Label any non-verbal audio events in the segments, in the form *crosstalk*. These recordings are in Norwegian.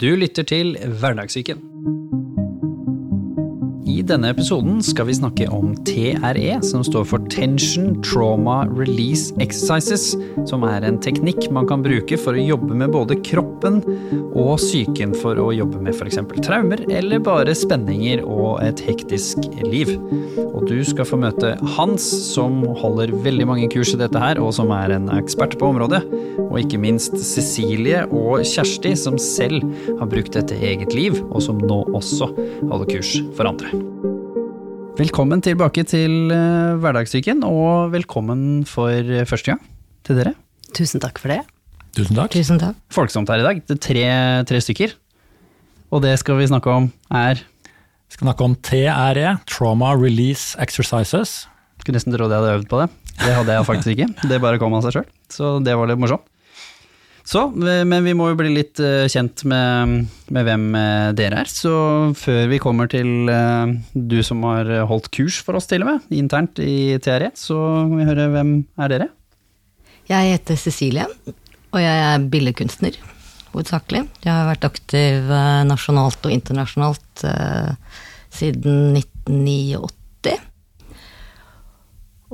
Du lytter til Hverdagssyken. Denne episoden skal vi snakke om TRE, som står for Tension Trauma Release Exercises, som er en teknikk man kan bruke for å jobbe med både kroppen og psyken for å jobbe med f.eks. traumer eller bare spenninger og et hektisk liv. Og du skal få møte Hans, som holder veldig mange kurs i dette her, og som er en ekspert på området, og ikke minst Cecilie og Kjersti, som selv har brukt dette i eget liv, og som nå også holder kurs for andre. Velkommen tilbake til uh, Hverdagssyken, og velkommen for uh, første gang til dere. Tusen takk for det. Tusen takk. Tusen takk. Folksomt her i dag. Det er tre, tre stykker. Og det skal vi snakke om er Vi skal snakke om TRE, Trauma Release Exercises. Skulle nesten trodd jeg hadde øvd på det. Det hadde jeg faktisk ikke. Det bare kom av seg sjøl. Så det var litt morsomt. Så, men vi må jo bli litt uh, kjent med, med hvem uh, dere er. Så før vi kommer til du som har holdt kurs for oss til og med, internt i TRE, så må vi høre hvem er dere? Jeg heter Cecilie, og jeg er billedkunstner, hovedsakelig. Jeg har vært aktiv nasjonalt og internasjonalt siden 1989.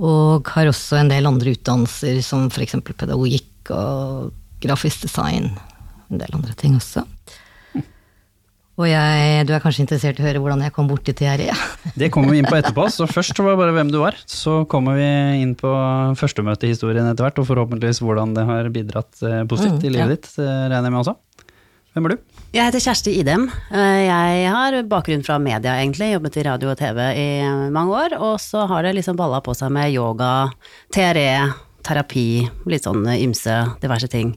Og har også en del andre utdannelser, som f.eks. pedagogikk og grafisk design. En del andre ting også. Og jeg, du er kanskje interessert i å høre hvordan jeg kom bort til TRE? *laughs* Det kommer vi inn på etterpå, så først var det bare hvem du var. Så kommer vi inn på førstemøtehistorien etter hvert, og forhåpentligvis hvordan det har bidratt eh, positivt mm, i livet ja. ditt, regner jeg med også. Hvem er du? Jeg heter Kjersti Idem. Jeg har bakgrunn fra media, egentlig. Jobbet i radio og TV i mange år. Og så har det liksom balla på seg med yoga, TRE, terapi, litt sånn ymse, diverse ting.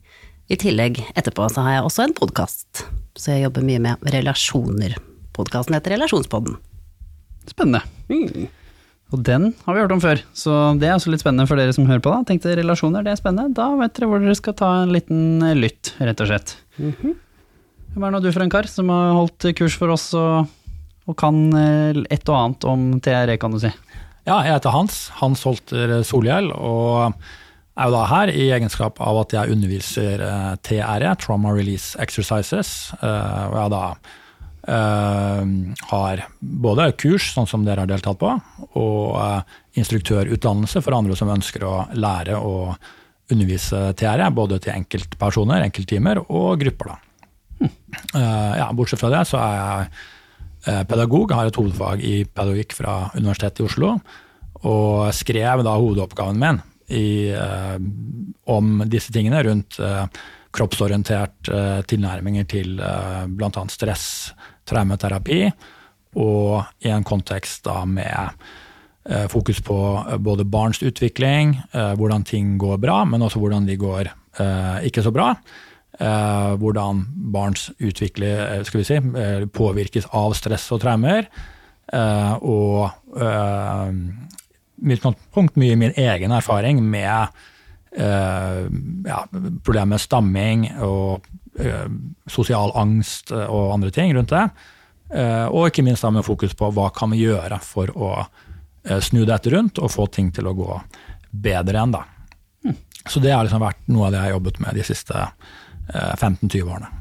I tillegg, etterpå, så har jeg også en podkast, så jeg jobber mye med relasjoner. Podkasten heter Relasjonspodden. Spennende. Mm. Og den har vi hørt om før, så det er også litt spennende for dere som hører på. da. Tenkte relasjoner, det er spennende. Da vet dere hvor dere skal ta en liten lytt, rett og slett. Mm -hmm. Hvem er nå du for en kar som har holdt kurs for oss og, og kan eh, et og annet om TRE, kan du si? Ja, jeg heter Hans. Hans Holter Solhjell. Og er jo da her i egenskap av at jeg underviser eh, TRE, Trauma Release Exercises. Eh, og jeg da uh, har både kurs, sånn som dere har deltatt på, og uh, instruktørutdannelse for andre som ønsker å lære å undervise TRE, både til enkeltpersoner, enkelttimer og grupper. da. Hm. Ja, bortsett fra det så er jeg Eh, pedagog, har et hovedfag i pedagogikk fra Universitetet i Oslo. Og skrev da hovedoppgaven min i, eh, om disse tingene rundt eh, kroppsorientert tilnærminger til eh, bl.a. stress, traumeterapi, og i en kontekst da med fokus på både barns utvikling, hvordan ting går bra, men også hvordan de går ikke så bra. Eh, hvordan barns utvikling eh, skal vi si, eh, påvirkes av stress og traumer. og med utgangspunkt mye min egen erfaring med ja, problemer med stamming og sosial angst og andre ting rundt det. og ikke minst da med fokus på hva kan vi gjøre for å snu dette rundt og få ting til å gå bedre igjen. da. Hm. Så det har liksom vært noe av det jeg har jobbet med de siste årene 15-20 eh, årene.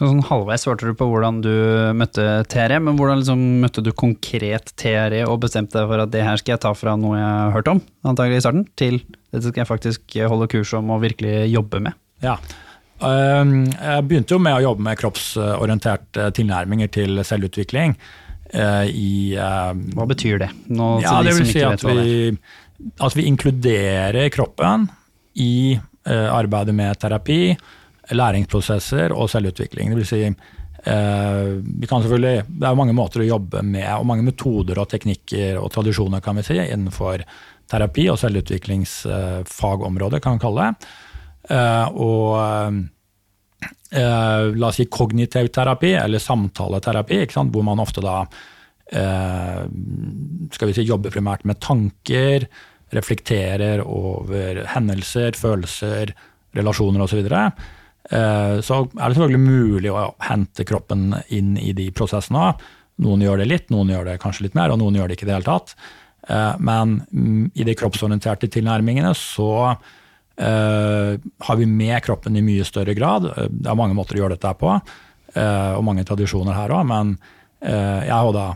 Så sånn halvveis svarte du på hvordan du møtte TRE, men hvordan liksom møtte du konkret TRE og bestemte deg for at det her skal jeg ta fra noe jeg har hørt om, antagelig i starten, til dette skal jeg faktisk holde kurs om og virkelig jobbe med? Ja, ehm, jeg begynte jo med å jobbe med kroppsorienterte tilnærminger til selvutvikling. Eh, I, Hva betyr det? Nå, ja, det vil si at vi, at vi inkluderer kroppen i eh, arbeidet med terapi læringsprosesser og selvutvikling. Det vil si, eh, vi kan det er mange måter å jobbe med, og mange metoder og teknikker og tradisjoner kan vi si, innenfor terapi og selvutviklingsfagområdet, kan vi kalle det. Eh, og eh, la oss si kognitiv terapi, eller samtaleterapi, hvor man ofte da skal vi si, jobber primært med tanker, reflekterer over hendelser, følelser, relasjoner osv. Eh, så er det selvfølgelig mulig å hente kroppen inn i de prosessene. Noen gjør det litt, noen gjør det kanskje litt mer, og noen gjør det ikke i det hele tatt. Eh, men mm, i de kroppsorienterte tilnærmingene så eh, har vi med kroppen i mye større grad. Det er mange måter å gjøre dette på. eh, og mange tradisjoner her òg. Men eh, jeg har da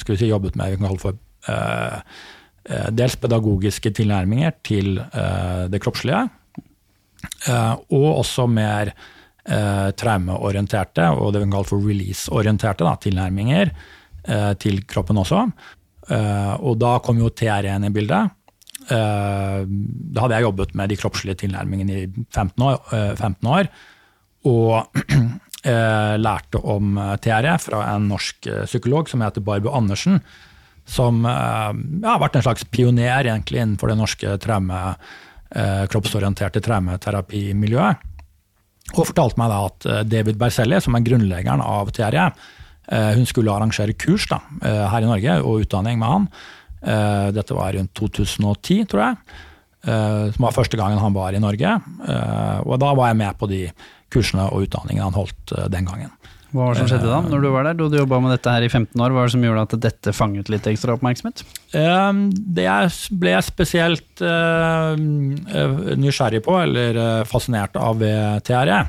skal vi si, jobbet med vi kan kalle for dels pedagogiske tilnærminger til det kroppslige, og også mer traumeorienterte og det vi kan kalle for release-orienterte tilnærminger til kroppen også. Og da kom jo TR1 i bildet. Eh, da hadde jeg jobbet med de kroppslige tilnærmingene i 15 år, 15 eh, år og *clears throat* eh, lærte om TRE fra en norsk psykolog som heter Barbu Andersen. Som ja, har vært en slags pioner innenfor det norske traume, kroppsorienterte traumeterapimiljøet. Og fortalte meg da at David Berselli, som er grunnleggeren av TRE, hun skulle arrangere kurs da, her i Norge og utdanning med han. Eh, dette var rundt 2010, tror jeg. Eh, som var første gangen han var i Norge. Eh, og da var jeg med på de kursene og utdanningene han holdt den gangen. Hva var det som skjedde da, når du var der? Du hadde jobba med dette her i 15 år. Hva var det som gjorde at dette fanget litt ekstra oppmerksomhet? Det jeg ble spesielt nysgjerrig på, eller fascinert av ved TRE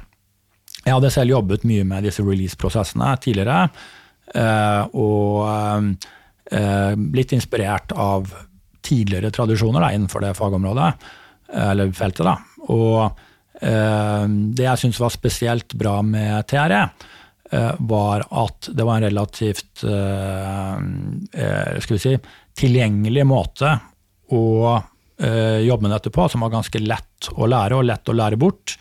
Jeg hadde selv jobbet mye med disse release-prosessene tidligere. og blitt inspirert av tidligere tradisjoner da, innenfor det fagområdet, eller feltet. Da. Og eh, det jeg syns var spesielt bra med TRE, eh, var at det var en relativt eh, eh, skal vi si, tilgjengelig måte å eh, jobbe med dette på, som var ganske lett å lære, og lett å lære bort.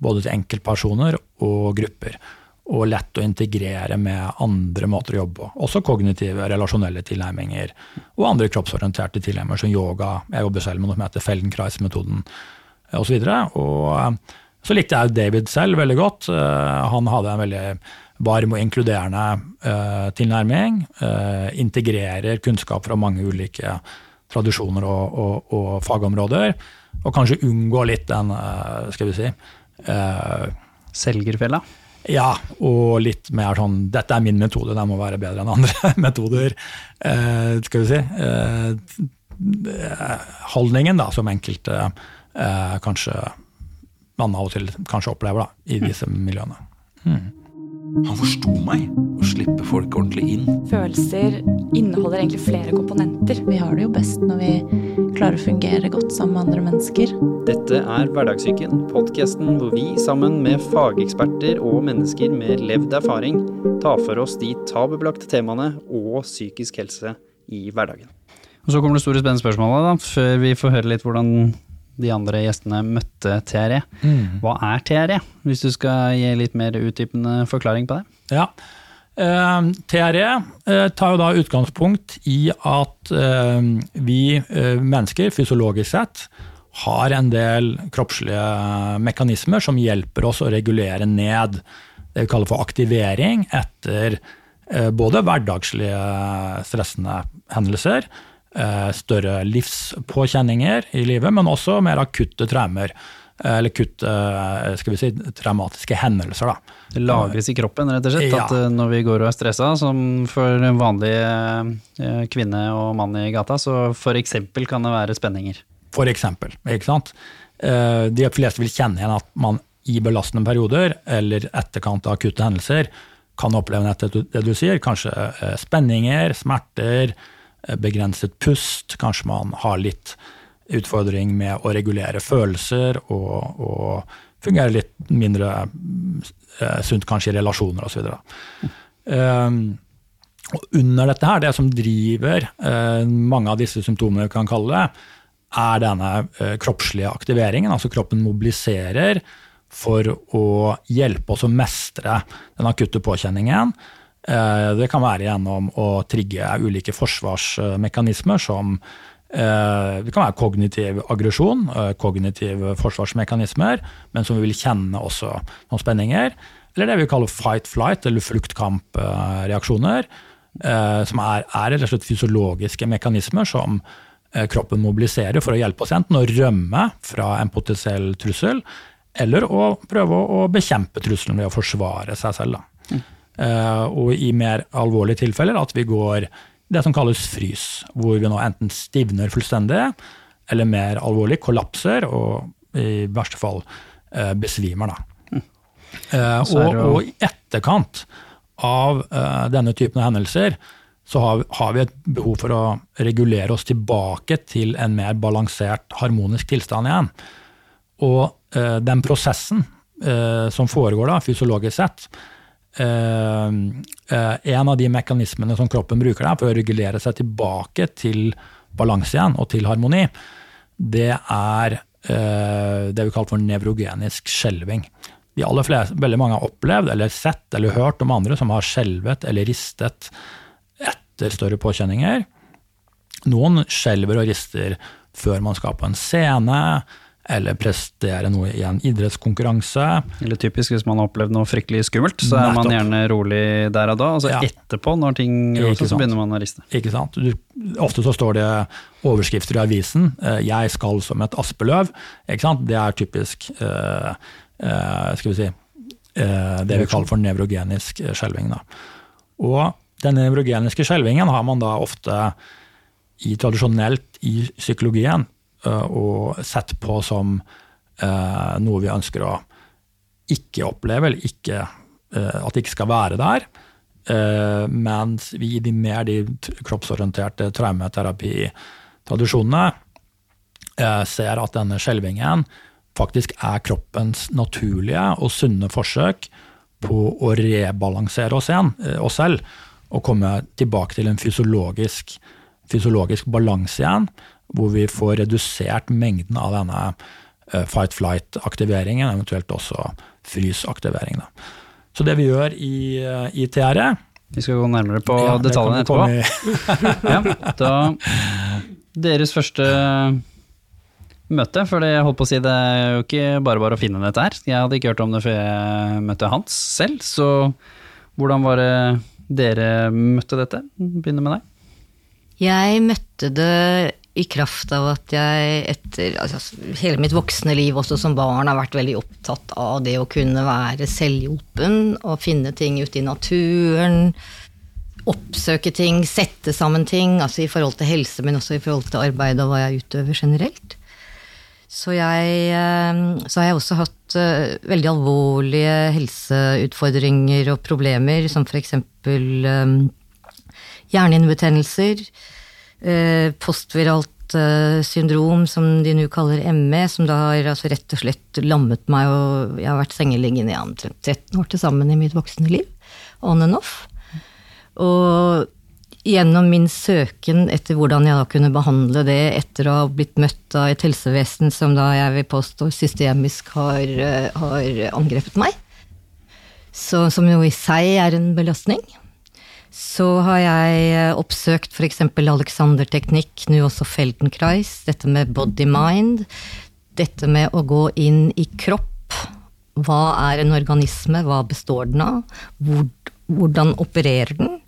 Både til enkeltpersoner og grupper og lett å integrere med andre måter å jobbe på. Også kognitive, relasjonelle tilnærminger og andre kroppsorienterte tilnærminger som yoga. Jeg jobber selv med noe som heter Feldenkrais-metoden osv. Og, og eh, så likte jeg David selv veldig godt. Eh, han hadde en veldig varm og inkluderende eh, tilnærming. Eh, integrerer kunnskap fra mange ulike tradisjoner og, og, og fagområder. Og kanskje unngå litt den, uh, skal vi si Selgerfella? Ja, og litt mer sånn Dette er min metode, den må være bedre enn andre *laughs* metoder. Eh, skal vi si. Eh, holdningen da, som enkelte eh, kanskje man av og til kanskje opplever da, i disse miljøene. Hmm. Han forsto meg Å slippe folk ordentlig inn. Følelser inneholder egentlig flere komponenter. Vi har det jo best når vi klarer å fungere godt sammen med andre mennesker. Dette er Hverdagssyken, podkasten hvor vi sammen med fageksperter og mennesker med levd erfaring tar for oss de tabubelagte temaene og psykisk helse i hverdagen. Og Så kommer det store spennende spørsmålet, da, før vi får høre litt hvordan de andre gjestene møtte TRE. Mm. Hva er TRE, hvis du skal gi litt mer utdypende forklaring på det? Ja, eh, TRE eh, tar jo da utgangspunkt i at eh, vi mennesker, fysiologisk sett, har en del kroppslige mekanismer som hjelper oss å regulere ned det vi kaller for aktivering etter både hverdagslige stressende hendelser, Eh, større livspåkjenninger i livet, men også mer akutte traumer. Eh, eller kutte eh, skal vi si, traumatiske hendelser. Da. Det lagres i kroppen, rett og slett. Ja. At når vi går og er stressa, som for en vanlig kvinne og mann i gata, så f.eks. kan det være spenninger. For eksempel, ikke sant. De fleste vil kjenne igjen at man i belastende perioder, eller etterkant av akutte hendelser, kan oppleve nettopp det du sier. Kanskje spenninger, smerter, Eh, begrenset pust, kanskje man har litt utfordring med å regulere følelser og, og fungere litt mindre eh, sunt kanskje i relasjoner osv. Um, og under dette her, det som driver eh, mange av disse symptomene, vi kan kalle det, er denne eh, kroppslige aktiveringen. Altså kroppen mobiliserer for å hjelpe oss å mestre den akutte påkjenningen Eh, det kan være gjennom å trigge ulike forsvarsmekanismer som eh, det kan være kognitiv aggresjon, eh, kognitive forsvarsmekanismer, men som vi vil kjenne også noen spenninger. Eller det vi kaller fight-flight, eller flukt-kamp-reaksjoner. Som er, er rett og slett fysiologiske mekanismer som kroppen mobiliserer for å hjelpe oss enten å rømme fra en potensiell trussel, eller å prøve å bekjempe trusselen ved å forsvare seg selv. Da. Mm. Eh, og i mer alvorlige tilfeller at vi går det som kalles frys, hvor vi nå enten stivner fullstendig, eller mer alvorlig kollapser, og i verste fall eh, besvimer. Da. Eh, er og, og i etterkant av eh, denne typen av hendelser, så har, har vi et behov for å regulere oss tilbake til en mer balansert, harmonisk tilstand igjen. Og eh, den prosessen eh, som foregår da, fysiologisk sett, eh, eh, en av de mekanismene som kroppen bruker der for å regulere seg tilbake til balanse igjen og til harmoni, det er eh, det vi kaller for nevrogenisk skjelving. De aller fleste, veldig mange har opplevd eller sett eller hørt om andre som har skjelvet eller ristet etter større påkjenninger. Noen skjelver og rister før man skal på en scene, eller prestere noe i en idrettskonkurranse. Eller typisk hvis man har opplevd noe fryktelig skummelt, så er man gjerne rolig der og da. Og så Ja. etterpå, når ting roer seg, så begynner man å riste. Ikke sant? Du, ofte så står det overskrifter i avisen. eh, 'Jeg skal som et aspeløv'. Ikke sant? Det er typisk eh, eh, skal vi si, eh, det vi kaller for nevrogenisk skjelving. Da. Og den nevrogeniske skjelvingen har man da ofte i, tradisjonelt i psykologien og sett på som eh, noe vi ønsker å ikke oppleve, eller ikke, eh, at det ikke skal være der. Eh, mens vi i de mer de kroppsorienterte traumeterapitradisjonene eh, ser at denne skjelvingen faktisk er kroppens naturlige og sunne forsøk på å rebalansere oss igjen, eh, oss selv, og komme tilbake til en fysiologisk, fysiologisk balanse igjen, hvor vi får redusert mengden av denne eh, fight-flight-aktiveringen, eventuelt også frysaktiveringen. da. Så det vi gjør i, eh, i TRE Vi skal gå nærmere på Ja, detaljene etterpå. *laughs* ja, da Deres første møte, for jeg holdt på å si, det er jo ikke bare bare å finne dette her. Jeg hadde ikke hørt om det før jeg møtte Hans selv, så hvordan var det dere møtte dette? Begynner med deg. Jeg møtte det i kraft av at jeg etter altså, hele mitt voksne liv, også som barn, har vært veldig opptatt av det å kunne være selvhjulpen og finne ting ute i naturen. Oppsøke ting, sette sammen ting, altså i forhold til helse, men også i forhold til arbeid og hva jeg utøver generelt. Så, jeg, eh, så har jeg også hatt eh, veldig alvorlige helseutfordringer og problemer, som for eksempel eh, hjernehinnebetennelser, eh, postviralt eh, syndrom, som de nå kaller ME, som da har altså rett og slett lammet meg, og jeg har vært sengeliggende i omtrent 13 år til sammen i mitt voksne liv, on and off. Og gjennom min søken etter hvordan jeg da kunne behandle det etter å ha blitt møtt av et helsevesen som da jeg vil påstå systemisk har, eh, har angrepet meg, så, som jo i seg er en belastning, så har jeg eh, oppsøkt f.eks. Alexander-teknikk, nå også Feldenkreis, dette med body-mind, dette med å gå inn i kropp. Hva er en organisme, hva består den av? Hvor, hvordan opererer den?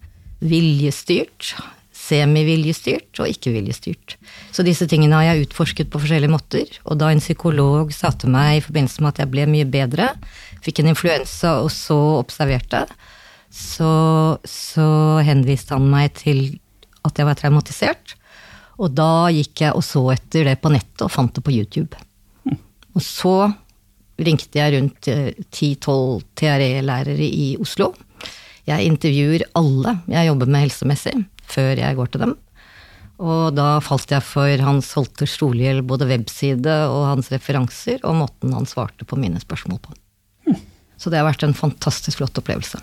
Viljestyrt, semiviljestyrt og ikke-viljestyrt. Så disse tingene har jeg utforsket på forskjellige måter, og da en psykolog sa til meg i forbindelse med at jeg ble mye bedre, fikk en influensa og så observerte, så, så henviste han meg til at jeg var traumatisert. Og da gikk jeg og så etter det på nettet og fant det på YouTube. Og så ringte jeg rundt eh, 10-12 TRE-lærere i Oslo. Jeg intervjuer alle jeg jobber med helsemessig, før jeg går til dem. Og da falt jeg for Hans Holter Solhjell, både webside og hans referanser, og måten han svarte på mine spørsmål på. Så det har vært en fantastisk flott opplevelse.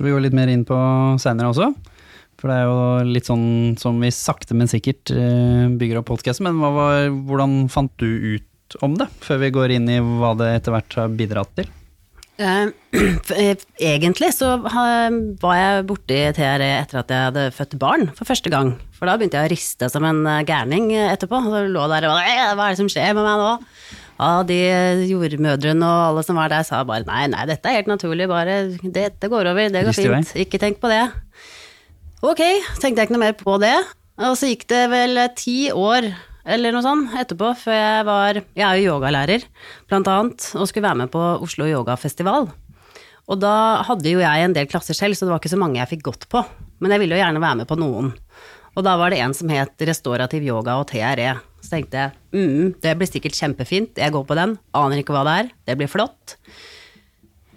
Skal vi gå litt mer inn på seinere også. For det er jo litt sånn som vi sakte, men sikkert eh, bygger opp podkasten. Men var, hvordan fant du ut om det, før vi går inn i hva det etter hvert har bidratt til? Eh, *clears throat* Egentlig så var jeg borti TRE etter at jeg hadde født barn for første gang. For da begynte jeg å riste som en eh, gærning etterpå. Og så lå der og «Æ, Hva er det som skjer med meg nå? Ja, de jordmødrene og alle som var der, sa bare nei, nei, dette er helt naturlig, bare dette går over, det går fint, ikke tenk på det. Ok, tenkte jeg ikke noe mer på det. Og så gikk det vel ti år eller noe sånt etterpå, før jeg var Jeg er jo yogalærer, blant annet, og skulle være med på Oslo Yogafestival. Og da hadde jo jeg en del klasser selv, så det var ikke så mange jeg fikk gått på. Men jeg ville jo gjerne være med på noen. Og da var det en som het restaurativ yoga og TRE. Så tenkte jeg mm, det blir sikkert kjempefint, jeg går på den, aner ikke hva det er, det blir flott.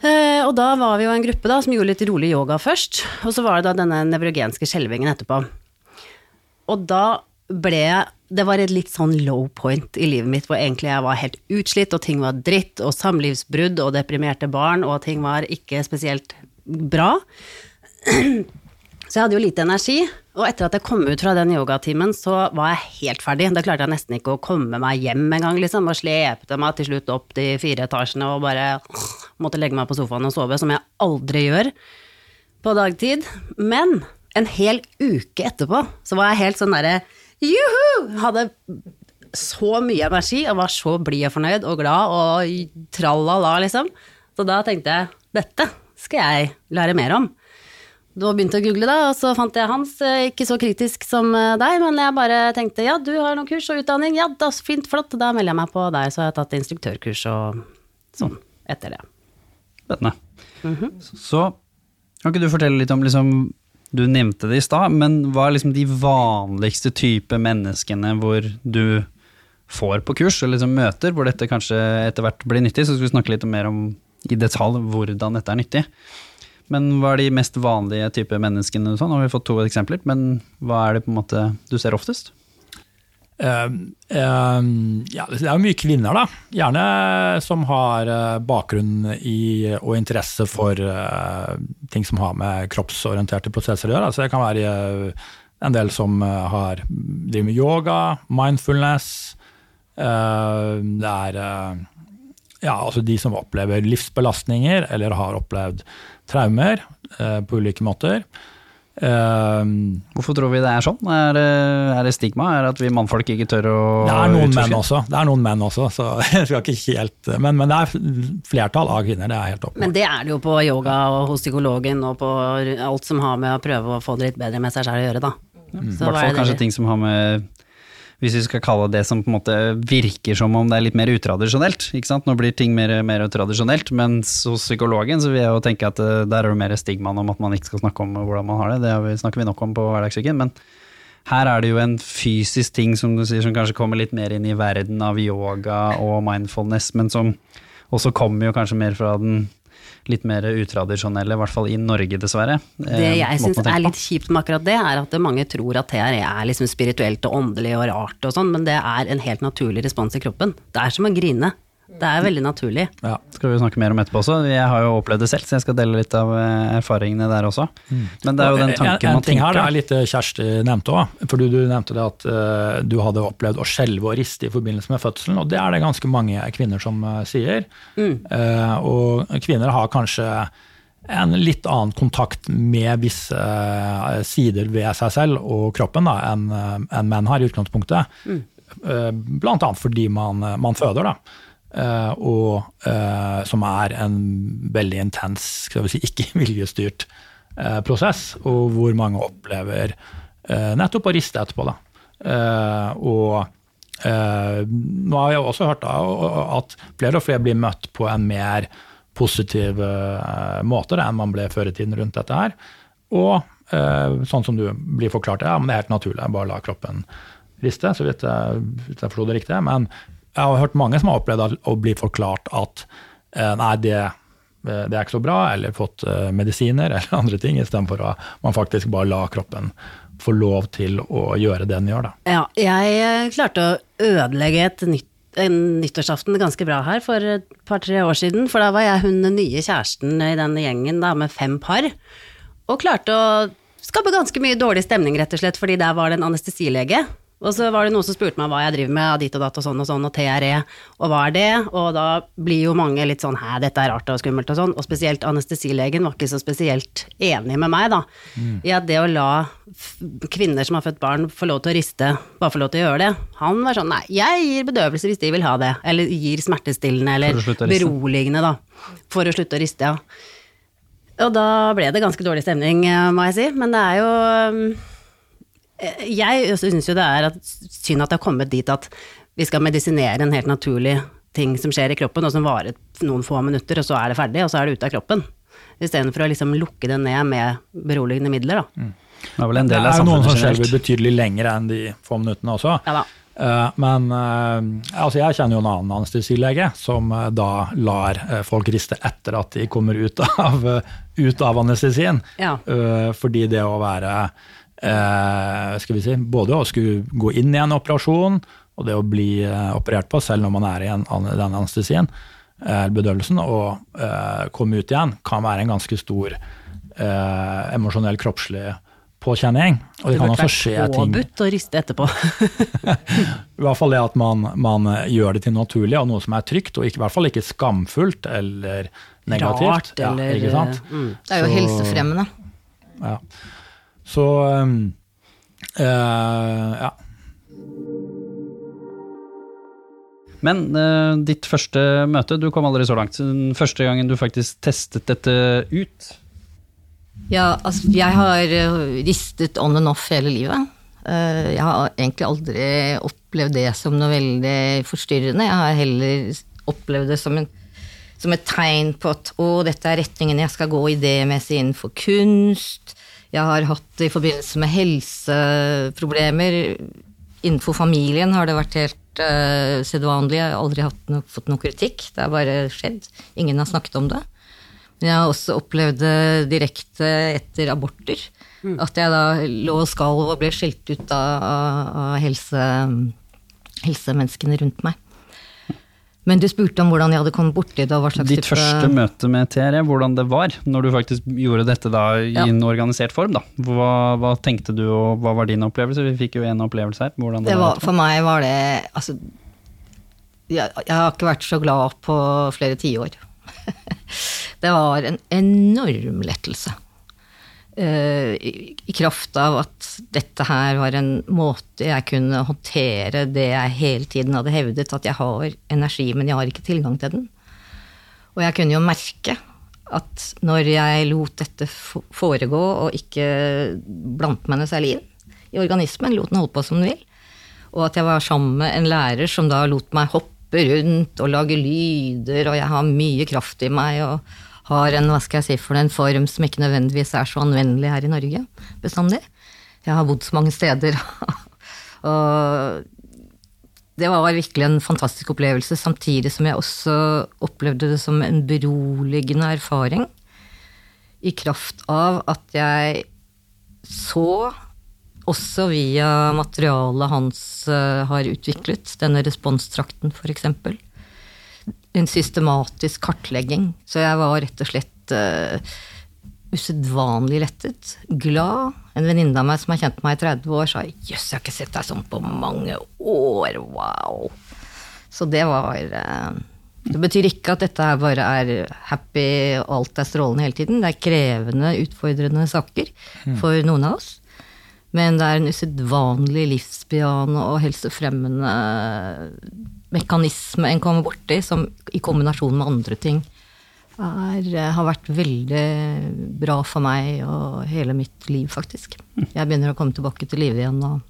Eh, og da var vi jo en gruppe da, som gjorde litt rolig yoga først, og så var det da denne nevrogenske skjelvingen etterpå. Og da ble jeg Det var et litt sånn low point i livet mitt, hvor egentlig jeg var helt utslitt, og ting var dritt, og samlivsbrudd og deprimerte barn, og ting var ikke spesielt bra. *clears throat* Så jeg hadde jo lite energi, og etter at jeg kom ut fra den yogatimen, så var jeg helt ferdig. Da klarte jeg nesten ikke å komme meg hjem engang, liksom, og slepte meg til slutt opp de fire etasjene og bare måtte legge meg på sofaen og sove, som jeg aldri gjør på dagtid. Men en hel uke etterpå så var jeg helt sånn derre juhu! Hadde så mye energi og var så blid og fornøyd og glad og tralala, liksom. Så da tenkte jeg dette skal jeg lære mer om. Da begynte jeg å google, da, og så fant jeg hans. eh, Ikke så kritisk som eh, deg, men jeg bare tenkte ja, du har noen kurs og utdanning, ja da, fint, flott, da melder jeg meg på der. Så har jeg tatt instruktørkurs og sånn etter det. Spennende. Så kan ikke du fortelle litt om liksom, Du nevnte det i stad, men hva er liksom de vanligste type menneskene hvor du får på kurs, eller liksom møter, hvor dette kanskje etter hvert blir nyttig? Så skal vi snakke litt mer om i detalj hvordan dette er nyttig. Men hva er de mest vanlige type menneskene? Sånn? Har vi fått to eksempler, men hva er det på en måte du ser oftest? Eh, eh, ja, det er mye kvinner, da. Gjerne som har eh, bakgrunn i og interesse for uh, ting som har med kroppsorienterte prosesser å gjøre. Altså, det kan være eh, en del som har, driver med yoga, mindfulness. Uh, det er uh, ja, altså de som opplever livsbelastninger eller har opplevd traumer eh, på ulike måter. Eh, Hvorfor tror vi det er sånn? Er det, er det stigma? Er det at vi mannfolk ikke tør å Det er noen utforske? menn også, det er noen menn også, så *laughs* jeg skal ikke helt Men, men det er flertall av kvinner, det er helt åpenbart. Men det er det jo på yoga og hos psykologen og på alt som har med å prøve å få det litt bedre med seg selv å gjøre, da. I Så hvert hva er fall det kanskje ting som har med Hvis vi skal kalle det som på en måte virker som om det er litt mer utradisjonelt. ikke sant? Nå blir ting mer, mer tradisjonelt, mens hos psykologen så vil jeg jo tenke at eh, der er det mer stigmaen om at man ikke skal snakke om hvordan man har det. Det snakker vi nok om på hverdagssyken. Men her er det jo en fysisk ting som du sier som kanskje kommer litt mer inn i verden av yoga og mindfulness, men som også kommer jo kanskje mer fra den litt mer utradisjonelle, i hvert fall i Norge, dessverre. Det eh, jeg syns er litt kjipt med akkurat det, er at mange tror at TRE er liksom spirituelt og åndelig og rart og sånn, men det er en helt naturlig respons i kroppen. Det er som å grine. Det er veldig naturlig. Ja. skal vi snakke mer om etterpå også. Jeg har jo opplevd det selv, så jeg skal dele litt av eh, erfaringene der også. Men det er jo den tanken man tenker. en, ting her det er litt eh, Kjersti nevnte òg. For du, du nevnte det at uh, du hadde opplevd å skjelve og riste i forbindelse med fødselen, og det er det ganske mange kvinner som uh, sier. Eh, og kvinner har kanskje en litt annen kontakt med visse eh, sider ved seg selv og kroppen enn eh, enn menn har i utgangspunktet. Eh, Blant annet fordi man, man føder, da. Eh, og eh, som er en veldig intens, skal vi si, *laughs* ikke viljestyrt eh, prosess, og hvor mange opplever nettopp å riste etterpå. Da. Og nå har jeg også hørt da, at flere og flere blir møtt på en mer positiv måte da, enn man ble før i tiden rundt dette her. Og sånn som du blir forklart, ja, men det er helt naturlig, bare la kroppen riste, så vidt jeg, jeg forsto det riktig. Men jeg har hørt mange som har opplevd å bli forklart at eh, nei, det, eh, det er ikke så bra, eller fått eh, medisiner *laughs* eller andre ting, istedenfor at man faktisk bare la kroppen få lov til å gjøre det den gjør. Da. Ja, jeg klarte å ødelegge et nytt, en nyttårsaften ganske bra her for et par-tre år siden, for da var jeg hun nye kjæresten i den gjengen da, med fem par, og klarte å skape ganske mye dårlig stemning, rett og slett, fordi der var det en anestesilege. Og så var det noen som spurte meg hva jeg driver med, av ditt og datt og sånn og sånn, og TRE, og hva er det? Og da blir jo mange litt sånn hæ, dette er rart og skummelt og sånn, og spesielt anestesilegen var ikke så spesielt enig med meg, da, i at det å la kvinner som har født barn få lov til å riste, bare få lov til å gjøre det. Han var sånn, nei, jeg gir bedøvelse hvis de vil ha det, eller gir smertestillende, eller beroligende, da, for å slutte å riste, ja. Og da ble det ganske dårlig stemning, eh, må jeg si, men det er jo eh, Jeg syns jo det er at, synd at det har kommet dit at vi skal medisinere en helt naturlig ting som skjer i kroppen, og som varer noen få minutter, og så er det ferdig, og så er det ute av kroppen. Istedenfor å liksom lukke det ned med beroligende midler, da. Det er vel en del av jo noen som samfunnet skjelver betydelig lenger enn de få minuttene også. Ja da. Eh, Men eh, altså jeg kjenner jo en annen anestesilege som eh, da lar folk riste etter at de kommer ut av, *laughs* ut av anestesien. Ja. Eh, Fordi det å være skal vi si, Både å skulle gå inn i en operasjon og det å bli eh, operert på selv når man er i en, den anestesien, eh, bedøvelsen, og eh, komme ut igjen, kan være en ganske stor eh, emosjonell, kroppslig påkjenning. Og det, kan burde også vært skje ting påbudt å riste etterpå. *laughs* i hvert fall det at man, man gjør det til naturlig og noe som er trygt, og i hvert fall ikke skamfullt eller negativt. Rart, eller ja, mm. Det er jo Så- helsefremmende. Ja. Så um, eh, ja. Men eh, ditt første møte, du kom aldri så langt. Den første gangen du faktisk testet dette ut. Ja, altså, jeg har eh, ristet on and off hele livet. Eh, Jeg har egentlig aldri opplevd det som noe veldig forstyrrende. Jeg har heller opplevd det som, en, som et tegn på at å, dette er retningen jeg skal gå idémessig innenfor kunst. Jeg har hatt i forbindelse med helseproblemer. Innenfor familien har det vært helt uh, sedvanlig. Jeg har aldri noe, fått noe kritikk. Det har bare skjedd. Ingen har snakket om det. Men jeg har også opplevd det direkte etter aborter. At jeg da lå og skalv og ble skjelt ut av, av helse, helsemenneskene rundt meg. Men du spurte om hvordan jeg hadde kommet borti det, og hva slags Ditt første møte med TRE, hvordan det var når du faktisk gjorde dette da i Ja. en organisert form. Hva, hva tenkte du, og hva var din opplevelse? Vi fikk jo en opplevelse her. Det, det var. var, For meg var det Altså, jeg, jeg har ikke vært så glad på flere tiår. *laughs* det var en enorm lettelse. Eh, i, kraft av at dette her var en måte jeg kunne håndtere det jeg hele tiden hadde hevdet, at jeg har energi, men jeg har ikke tilgang til den. Og jeg kunne jo merke at når jeg lot dette foregå og ikke blandet meg noe særlig inn i organismen, lot den holde på som den vil, og at jeg var sammen med en lærer som da lot meg hoppe rundt og lage lyder, og jeg har mye kraft i meg og har en, hva skal jeg si for en form som ikke nødvendigvis er så anvendelig her i Norge bestandig. Jeg har bodd så mange steder. *laughs* og det var virkelig en fantastisk opplevelse, samtidig som jeg også opplevde det som en beroligende erfaring. I kraft av at jeg så, også via materialet Hans eh, har utviklet, denne responstrakten f.eks., en systematisk kartlegging. Så jeg var rett og slett uh, usedvanlig lettet. Glad. En venninne av meg som har kjent meg i 30 år, sa 'jøss, jeg har ikke sett deg sånn på mange år', wow. Så det var uh, Det betyr ikke at dette her bare er happy og alt er strålende hele tiden. Det er krevende, utfordrende saker for noen av oss. Men det er en usedvanlig livsbejaende og helsefremmende mekanisme en kommer borti, som i kombinasjon med andre ting er, eh, har vært veldig bra for meg og hele mitt liv, faktisk. Jeg begynner å komme tilbake til live igjen og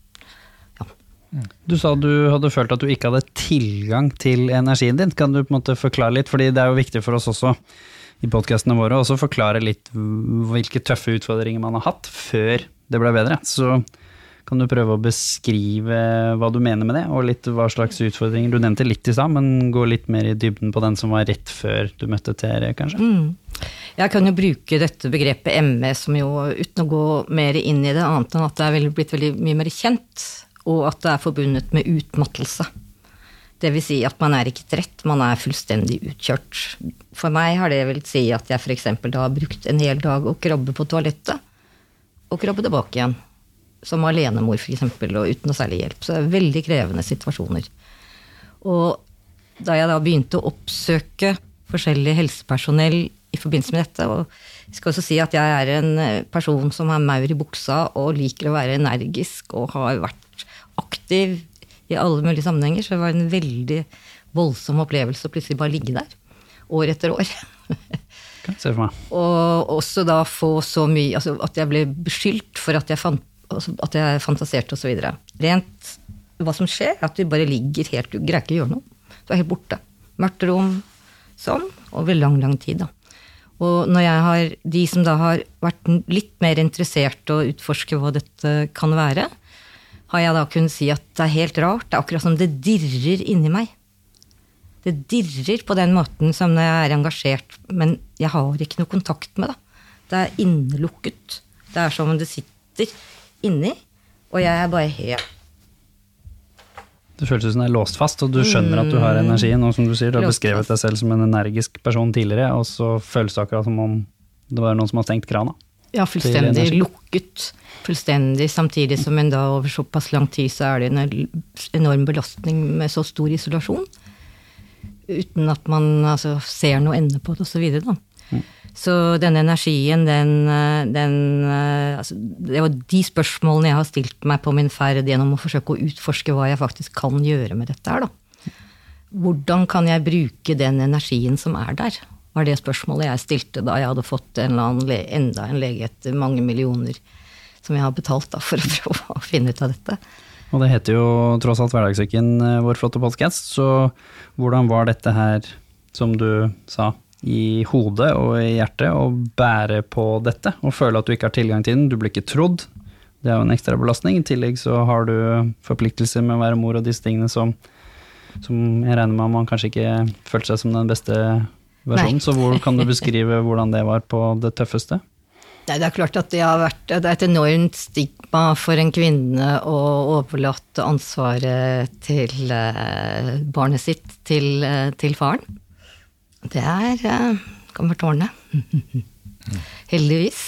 Du sa du hadde følt at du ikke hadde tilgang til energien din. Kan du på en måte forklare litt, fordi det er jo viktig for oss også i podkastene våre også forklare litt hvilke tøffe utfordringer man har hatt før det ble bedre. Så kan du prøve å beskrive hva du mener med det, og litt hva slags utfordringer Du nevnte litt i stad, men gå litt mer i dybden på den som var rett før du møtte Tere, kanskje? Jeg kan jo bruke dette begrepet ME som jo, uten å gå mer inn i det, annet enn at det er blitt veldig mye mer kjent, og at det er forbundet med utmattelse. Det vil si at man er ikke trett, man er fullstendig utkjørt. For meg har det vel si at jeg f.eks. da har brukt en hel dag å krabbe på toalettet, og krabbe tilbake igjen. Som alenemor, f.eks., og uten noe særlig hjelp. Så det er veldig krevende situasjoner. Og da jeg da begynte å oppsøke forskjellig helsepersonell i forbindelse med dette, og jeg skal også si at jeg er en eh, person som har maur i buksa og liker å være energisk og har vært aktiv i alle mulige sammenhenger, så det var en veldig voldsom opplevelse å plutselig bare ligge der, år etter år. *laughs* Og også da få så mye altså At jeg ble beskyldt for at jeg, fant, at jeg fantaserte osv. Rent hva som skjer, er at du bare ligger helt Du greier ikke å gjøre noe. Du er helt borte. Mørkt rom. Sånn. Over lang, lang tid, da. Og når jeg har De som da har vært litt mer interessert å utforske hva dette kan være, har jeg da kunnet si at det er helt rart. Det er akkurat som det dirrer inni meg. Det dirrer på den måten som når jeg er engasjert, men jeg har ikke noe kontakt med det. Det er innelukket. Det er som om det sitter inni, og jeg er bare helt Det føles ut som det er låst fast, og du skjønner at du har energien. Og som du sier, du har beskrevet deg selv som en energisk person tidligere, og så føles det akkurat som om det var noen som har stengt krana. Ja, fullstendig lukket. Fullstendig, samtidig som en da over såpass lang tid så er det en enorm belastning med så stor isolasjon. Uten at man altså, ser noe ende på det, osv. Så, videre, da. Så denne energien, den, eh, den eh, altså, Det var de spørsmålene jeg har stilt meg på min ferd gjennom å forsøke å utforske hva jeg faktisk kan gjøre med dette her, da. Hvordan kan jeg bruke den energien som er der? var det spørsmålet jeg stilte da jeg hadde fått en enda en lege etter mange millioner som jeg har betalt da, for å prøve å finne ut av dette. Og det heter jo tross alt Hverdagssyken, eh, vår flotte podkast, så hvordan var dette her, som du sa, i hodet og i hjertet, og bære på dette og føle at du ikke har tilgang til den, du blir ikke trodd. Det er jo en ekstra belastning. I tillegg så har du forpliktelser med å være mor og disse tingene som, som jeg regner med man kanskje ikke følte seg som den beste versjonen. Nei. Så hvor kan du beskrive hvordan det var på det tøffeste? Nei, det er klart at det har vært det er et enormt stigma for en kvinne å overlate ansvaret til eh, barnet sitt til, eh, til faren. Det er uh, være tårnet. Heldigvis.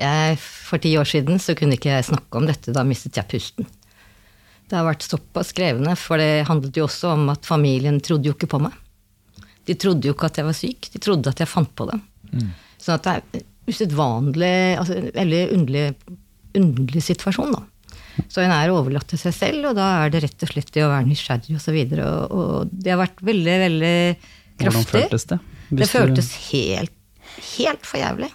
Jeg, for ti år siden så kunne ikke jeg snakke om dette, da mistet jeg pusten. Det har vært såpass krevende, for det handlet jo også om at familien trodde jo ikke på meg. De trodde jo ikke at jeg var syk, de trodde at jeg fant på det. Sånn at det er usedvanlig, altså veldig underlig, underlig situasjon, da. Så en er overlatt til seg selv, og da er det rett og slett det å være nysgjerrig osv. Og, så og, og det har vært veldig, veldig kraftig. Hvordan føltes det? Det føltes helt, helt for jævlig.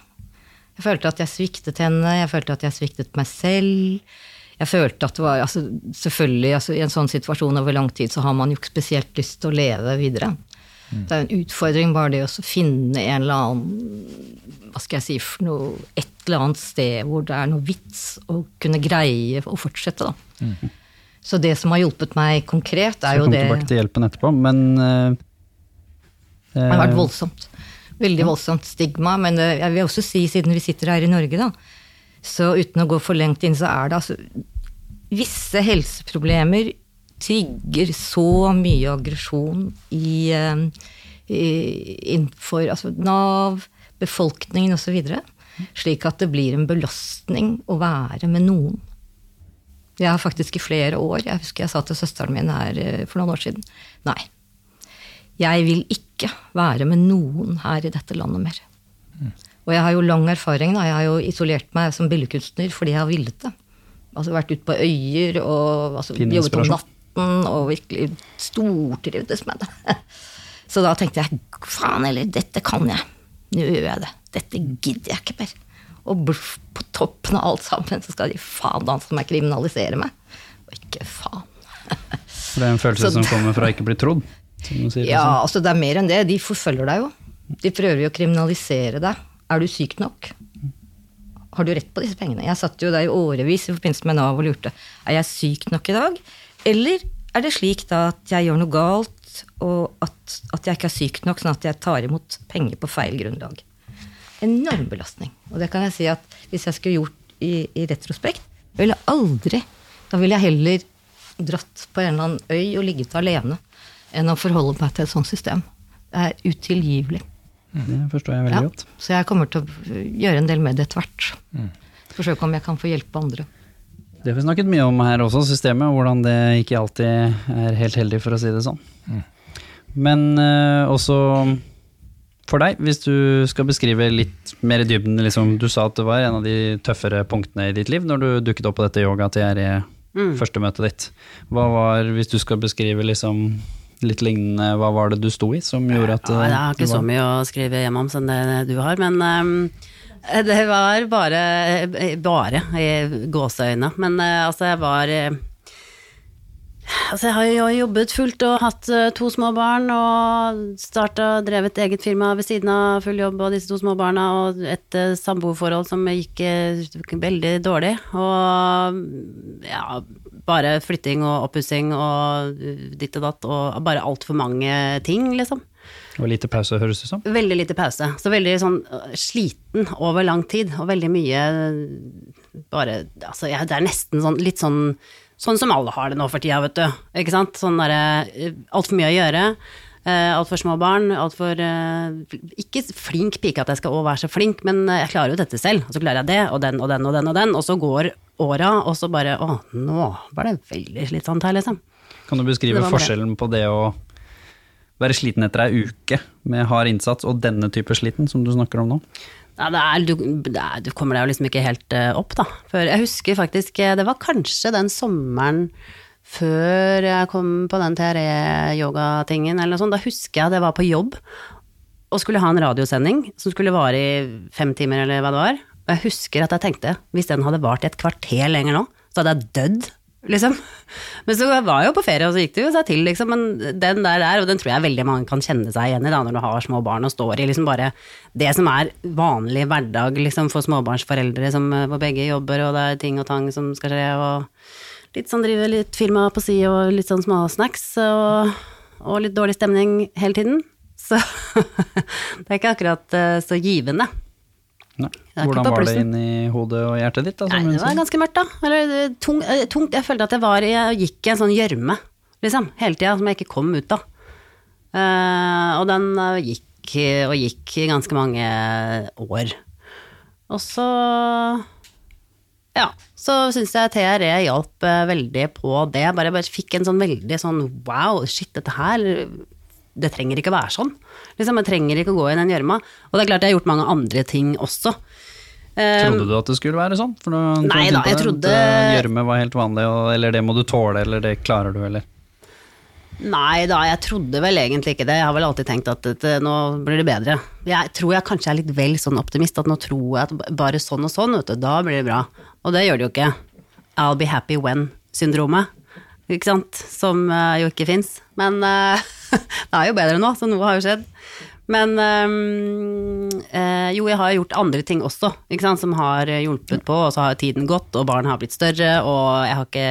Jeg følte at jeg sviktet henne, jeg følte at jeg sviktet meg selv. Jeg følte at det var altså, Selvfølgelig, altså, i en sånn situasjon over lang tid så har man jo ikke spesielt lyst til å leve videre. Det er en utfordring bare det å finne en eller annen Hva skal jeg si for noe Et eller annet sted hvor det er noe vits å kunne greie å fortsette, da. Så det som har hjulpet meg konkret, er jo det... Så det tilbake til hjelpen etterpå, men eh, Det har vært eh, voldsomt. Veldig voldsomt stigma. Men jeg vil også si, siden vi sitter her i Norge, da, så uten å gå for lengt inn, så er det altså Visse helseproblemer trigger så mye aggresjon i, eh, i innenfor altså Nav, befolkningen osv. Slik at det blir en belastning å være med noen. Jeg har faktisk i flere år Jeg husker jeg sa til søsteren min her eh, for noen år siden Nei, jeg vil ikke være med noen her i dette landet mer. Og jeg har jo lang erfaring, da. Jeg har jo isolert meg som billedkunstner fordi jeg har villet det. Altså vært ute på øyer og altså, jobbet om natten og virkelig stortrivdes med det. *laughs* Så da tenkte jeg faen heller, dette kan jeg. Nå gjør jeg det. Dette gidder jeg ikke mer. Og bluff, på toppen av alt sammen så skal de faen danse meg kriminalisere meg. Og ikke faen. *laughs* Det er en følelse Så- som kommer fra å ikke bli trodd. Ja, liksom. altså det er mer enn det. De forfølger deg jo. De prøver jo å kriminalisere deg. Er du syk nok? Har du rett på disse pengene? Jeg satt jo der i årevis i forbindelse med Nav og lurte. Er jeg syk nok i dag? Eller er det slik da at jeg gjør noe galt, og at, at jeg ikke er syk nok, sånn at jeg tar imot penger på feil grunnlag? Enorm belastning. Og det kan jeg si at hvis jeg skulle gjort i, i retrospekt, ville jeg aldri Da ville jeg heller dratt på en eller annen øy og ligget alene enn å forholde meg til et sånt system. Det er utilgivelig. Det forstår jeg veldig Ja. godt. Så jeg kommer til å gjøre en del med det etter hvert. Forsøke om jeg kan få hjelpe andre. Det har vi snakket mye om her også, systemet, og hvordan det ikke alltid er helt heldig, for å si det sånn. Men uh, også for deg, hvis du skal beskrive litt mer i dybden, liksom, du sa at det var en av de tøffere punktene i ditt liv når du dukket opp på dette yoga TRE, første møtet ditt. Hva var, hvis du skal beskrive liksom litt lignende, hva var det du sto i som gjorde at Ja, jeg har eh, ikke var... så mye å skrive hjem om som det du har, men um, *laughs* det var bare Bare i gåseøyne. Men uh, altså, jeg var eh, altså jeg har jo jobbet fullt og hatt eh, to små barn og starta drevet eget firma ved siden av full jobb og disse to små barna og et samboerforhold som gikk eh, veldig dårlig. Og ja, bare flytting og oppussing og uh, ditt og datt og bare altfor mange ting, liksom. Og lite pause, høres det ut som. Veldig lite pause. Så veldig sånn øh, sliten over lang tid, og veldig mye øh, bare Altså, ja, det er nesten sånn litt sånn Sånn som alle har det nå for tida, vet du. Ikke sant? Sånn derre Altfor mye å gjøre. Uh, Altfor små barn. Altfor uh, Ikke flink pike at jeg skal også være så flink, men øh, jeg klarer jo dette selv. Og så klarer jeg det, og den og den og den og den. Og så går åra, og så bare Å, nå var det veldig slitsomt her, liksom. Kan du beskrive forskjellen på det å være sliten etter ei uke med hard innsats, og denne type sliten som du snakker om nå? Ja, det er, du, er, du kommer deg jo liksom ikke helt eh, opp, da. For jeg husker faktisk eh, Det var kanskje den sommeren før jeg kom på den TRE-yogatingen eller noe sånt. Da husker jeg at jeg var på jobb og skulle ha en radiosending som skulle vare i fem timer, eller hva det var. Og jeg husker at jeg tenkte, hvis den hadde vart i et kvarter lenger nå, så hadde jeg dødd, liksom. Men så var jeg jo på ferie, og så gikk det jo seg til, liksom. Men den der der, og den tror jeg veldig mange kan kjenne seg igjen i, da, når du har små barn og står i liksom bare det som er vanlig hverdag, liksom, for småbarnsforeldre som eh, hvor begge jobber, og det er ting og tang som skal skje, og litt sånn drive litt firma på si, og litt sånn småsnacks, og, og litt dårlig stemning hele tiden. Så *laughs* det er ikke akkurat eh, så givende. Nei. Hvordan var det inni hodet og hjertet ditt? Da, Nei, det var ganske mørkt, da. Eller eh, tung, eh, tungt. Jeg følte at jeg var i, jeg gikk i en sånn gjørme, liksom, hele tida, som jeg ikke kom ut av. Uh, og den gikk og gikk i ganske mange år. Og så ja, så syns jeg TRE hjalp eh, veldig på det. Bare, bare fikk en sånn veldig sånn wow, shit, dette her Det trenger ikke å være sånn. Liksom, jeg trenger ikke å gå i den gjørma. Og det er klart jeg har gjort mange andre ting også. Eh, Trodde du at det skulle være sånn? For Nei da, jeg trodde- at, eh, Gjørme var helt vanlig, eller det må du tåle, eller det klarer du, eller Nei da, jeg trodde vel egentlig ikke det. Jeg har vel alltid tenkt at dette, nå blir det bedre. Jeg tror jeg kanskje er litt vel sånn optimist, at nå tror jeg at bare sånn og sånn, vet du, da blir det bra. Og det gjør det jo ikke. I'll be happy when-syndromet, ikke sant, som eh, jo ikke fins. Men eh, *laughs* det er jo bedre nå, så noe har jo skjedd. Men eh, jo, jeg har gjort andre ting også, sant, som har hjulpet på, og så har tiden gått, og barn har blitt større, og jeg har ikke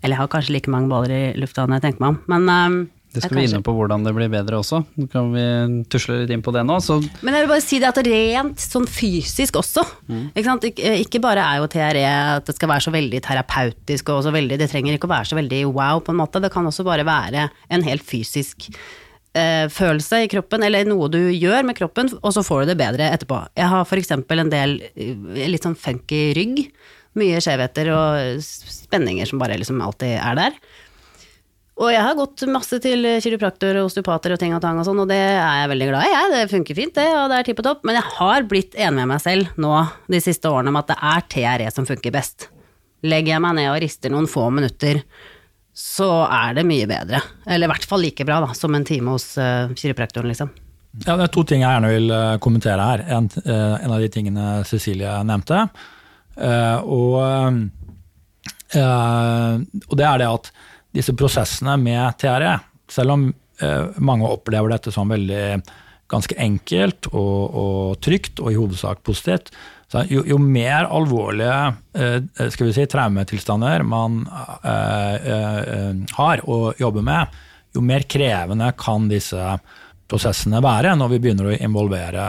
Eller jeg har kanskje like mange baller i lufta når jeg tenker meg om, men ehm, Det skal vi inne på hvordan det blir bedre også. Nå kan vi tusle litt inn på det nå. Så Men jeg vil bare si det at rent sånn fysisk også. Ikke, sant? Ik ikke bare er jo TRE at det skal være så veldig terapeutisk og så veldig Det trenger ikke å være så veldig wow, på en måte. Det kan også bare være en helt fysisk eh, følelse i kroppen, eller noe du gjør med kroppen, og så får du det bedre etterpå. Jeg har for eksempel en del eh, litt sånn funky rygg. Mye skjevheter og spenninger som bare liksom alltid er der. Og jeg har gått masse til kiropraktor og osteopater og ting og tang og sånn, og det er jeg veldig glad i, jeg. Det funker fint, det, og det er tipp og topp. Men jeg har blitt enig med meg selv nå de siste årene om at det er TRE som funker best. Legger jeg meg ned og rister noen få minutter, så er det mye bedre. Eller i hvert fall like bra da, som en time hos uh, kiropraktoren, liksom. Ja, det er to ting jeg gjerne vil eh, kommentere her. En, eh, en av de tingene Cecilie nevnte. Uh, og, uh, og det er det at disse prosessene med TRE, selv om eh, mange opplever dette som veldig ganske enkelt og, og trygt, og i hovedsak positivt, så jo, jo mer alvorlige eh, skal vi si, traumetilstander man eh, har å jobbe med, jo mer krevende kan disse prosessene være når vi begynner å involvere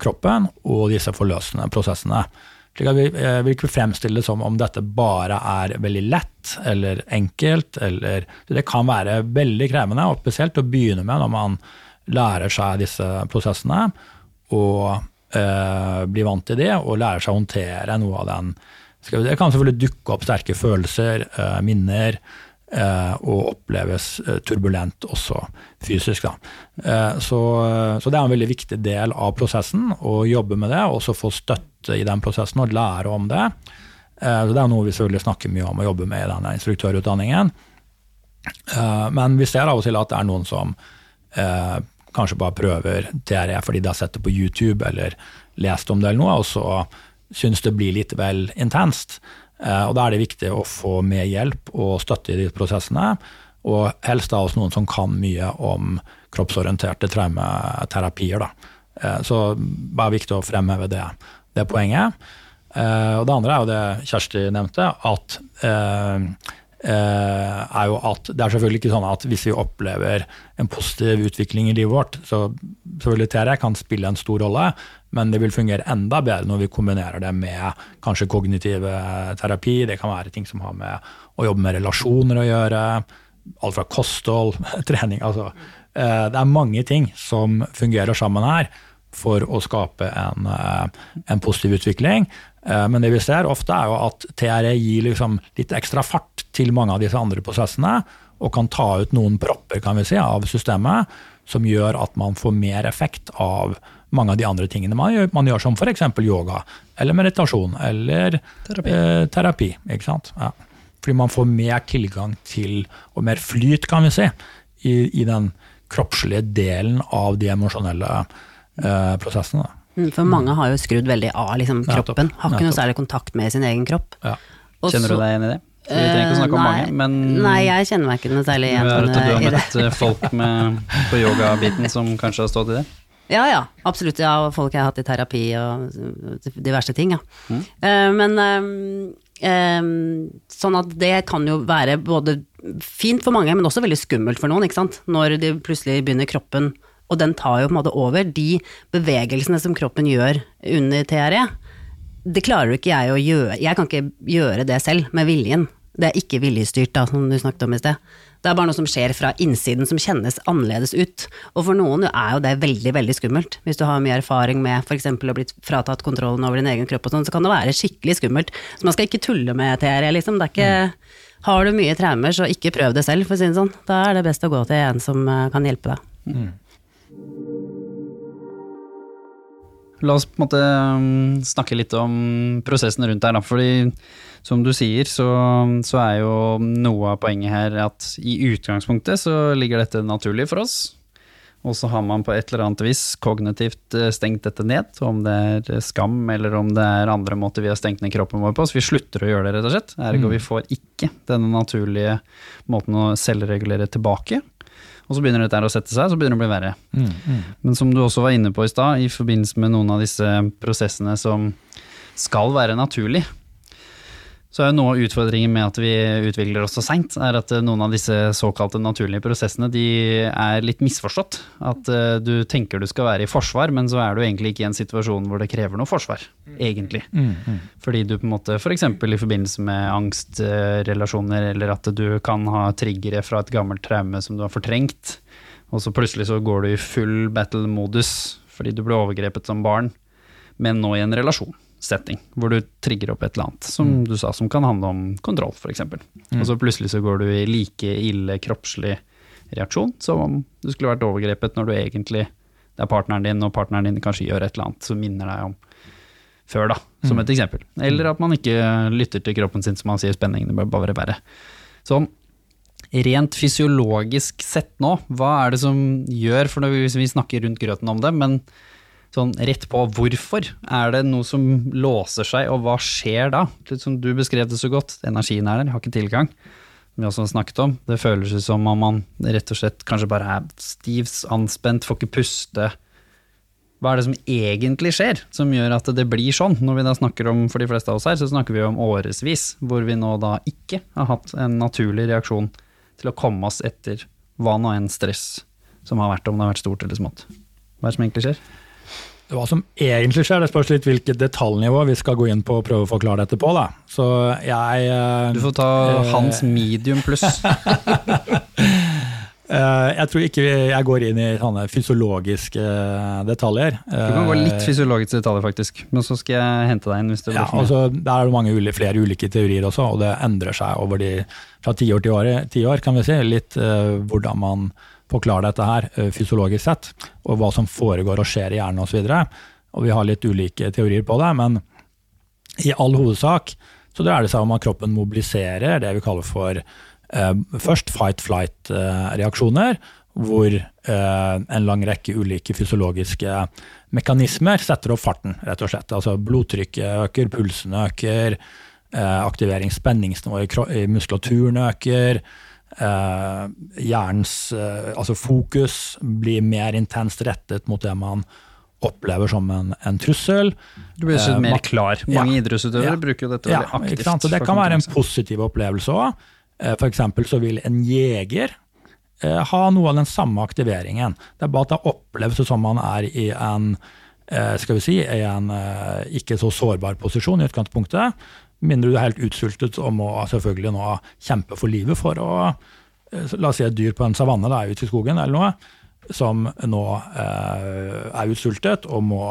kroppen og disse forløsende prosessene. Slik at vi eh, vil ikke fremstille det som om dette bare er veldig lett eller enkelt. Eller, det kan være veldig krevende, og spesielt å begynne med når man lærer seg disse prosessene og eh, blir vant til det og lærer seg å håndtere noe av den Det kan selvfølgelig dukke opp sterke følelser, eh, minner, og oppleves eh, turbulent også fysisk. Eh, så, så det er en veldig viktig del av prosessen å jobbe med det, og også få støtte i den prosessen og lære om det. Eh, så det er noe vi selvfølgelig snakker mye om å jobbe med i denne instruktørutdanningen. Eh, men vi ser av og til at det er noen som eh, kanskje bare prøver TRE fordi de har sett det på YouTube eller lest om det eller noe, og så syns det blir litt vel intenst. Eh, og Da er det viktig å få med hjelp og støtte i de prosessene, og helst da hos noen som kan mye om kroppsorienterte traumeterapier. da. Så det er viktig å fremheve det, det poenget. Eh, og det andre er jo det Kjersti nevnte, at eh, er jo at det er selvfølgelig ikke sånn at hvis vi opplever en positiv utvikling i livet vårt, så selvfølgelig TRE kan spille en stor rolle, men det vil fungere enda bedre når vi kombinerer det med kanskje kognitiv terapi. Det kan være ting som har med å jobbe med relasjoner å gjøre. Alt fra kosthold, *laughs* trening altså. Det er mange ting som fungerer sammen her for å skape en, en positiv utvikling. Eh, men det vi ser ofte er jo at TRE gir liksom litt ekstra fart til mange av disse andre prosessene, og kan ta ut noen propper kan vi si, av systemet, som gjør at man får mer effekt av mange av de andre tingene man gjør, man gjør som f.eks. yoga, eller meditasjon, eller terapi. Eh, terapi ikke sant? Ja. Fordi man får mer tilgang til, og mer flyt, kan vi si, i, i den kroppslige delen av de emosjonelle eh, prosessene. Mm, for mange har jo skrudd veldig av liksom, kroppen. Har ikke noe særlig kontakt med sin egen kropp. Ja. Kjenner du deg igjen i det? Vi trenger ikke å snakke om nei, mange, men Nei, jeg kjenner meg ikke noe særlig igjen du har, du har møtt eh, folk med, på yogabiten som kanskje har stått i det? Ja, ja, absolutt. Ja, og folk jeg har hatt i terapi og diverse ting, ja. Mm. Uh, men uh, uh, sånn at det kan jo være både fint for mange, men også veldig skummelt for noen, ikke sant. Når de plutselig begynner kroppen og den tar jo på en måte over. De bevegelsene som kroppen gjør under TRE, det klarer jo ikke jeg å gjøre. Jeg kan ikke gjøre det selv, med viljen. Det er ikke viljestyrt, da, som du snakket om i sted. Det er bare noe som skjer fra innsiden som kjennes annerledes ut. Og for noen er jo det veldig, veldig skummelt. Hvis du har mye erfaring med f.eks. å bli fratatt kontrollen over din egen kropp og sånn, så kan det være skikkelig skummelt. Så man skal ikke tulle med TRE, liksom. Det er ikke Har du mye traumer, så ikke prøv det selv, for å si det sånn. Da er det best å gå til en som eh, kan hjelpe deg. Mm. La oss på en måte um, snakke litt om prosessen rundt her, da. Fordi som du sier, så, så, er jo noe av poenget her at i utgangspunktet så ligger dette naturlig for oss. Og så har man på et eller annet vis kognitivt eh, stengt dette ned, om det er skam eller om det er andre måter vi har stengt ned kroppen vår på. Så vi slutter å gjøre det, rett og slett. Ergo mm. vi får ikke denne naturlige måten å selvregulere tilbake. Og så begynner dette å sette seg, så begynner det å bli verre. Mm, mm. Men som du også var inne på i stad, i forbindelse med noen av disse prosessene som skal være naturlig, så er jo noe av utfordringen med at vi utvikler oss så seint, er at eh, noen av disse såkalte naturlige prosessene de er litt misforstått. At uh, du tenker du skal være i forsvar, men så er du egentlig ikke i en situasjon hvor det krever noe forsvar, egentlig. Mm, mm. Fordi du på en måte f.eks. For i forbindelse med angstrelasjoner, eller at du kan ha triggere fra et gammelt traume som du har fortrengt, og så plutselig så går du i full battle-modus fordi du ble overgrepet som barn, men nå i en relasjon setting, hvor du trigger opp et eller annet som mm. du sa, som kan handle om kontroll, f.eks. Mm. Og så plutselig så går du i like ille kroppslig reaksjon som om du skulle vært overgrepet når du egentlig det er partneren din, og partneren din kanskje gjør et eller annet som minner deg om før, da, som mm. et eksempel. Eller at man ikke lytter til kroppen sin som man sier spenningen bør bare være. Sånn rent fysiologisk sett nå, hva er det som gjør, for vi snakker rundt grøten om det, men sånn rett på hvorfor. Er det noe som låser seg, og hva skjer da? Litt som du beskrev det så godt, energien er der, har ikke tilgang. Vi også har snakket om. Det føles som om man rett og slett kanskje bare er stiv, anspent, får ikke puste. Hva er det som egentlig skjer, som gjør at det blir sånn? Når vi da snakker om, for de fleste av oss her, så snakker vi om årevis, hvor vi nå da ikke har hatt en naturlig reaksjon til å komme oss etter hva nå enn stress som har vært, om det har vært stort eller smått. Hva er det som egentlig skjer? Hva som egentlig skjer, det spørs litt hvilket detaljnivå vi skal gå inn på og prøve å forklare dette på. Da. Så jeg eh, Du får ta øh, hans medium pluss. *laughs* Eh, jeg tror ikke jeg går inn i sånne fysiologiske detaljer. Du kan gå litt fysiologiske detaljer, faktisk. Men så skal jeg hente deg inn. hvis det blir ja, altså, Der er det mange flere ulike teorier også, og det endrer seg over de, fra tiår til år, ti år, kan vi si. Litt uh, hvordan man forklare dette her eh, fysiologisk sett, og hva som foregår og skjer i hjernen osv. Vi har litt ulike teorier på det, men i all hovedsak så dreier det seg om at kroppen mobiliserer det vi kaller for eh, først fight-flight-reaksjoner, hvor eh, en lang rekke ulike fysiologiske mekanismer setter opp farten, rett og slett. Altså blodtrykket øker, pulsen øker, eh, aktivering. Spenningsnivået i muskulaturen øker. Eh, hjernens eh, altså fokus blir mer intenst rettet mot det man opplever som en, en trussel. Du blir Eh, mer klar. Mange Ja. idrettsutøvere Ja. bruker jo dette Ja, veldig aktivt. Og det kan være en positiv opplevelse òg. For eksempel så vil en jeger eh, ha noe av den samme aktiveringen. Det er bare at det oppleves som man er i en eh, skal vi si, i en eh, ikke så sårbar posisjon i utgangspunktet. Mindre du er helt utsultet og må selvfølgelig nå kjempe for livet for å eh, La oss si et dyr på en savanne da, ute i skogen eller noe, som nå eh, er utsultet og må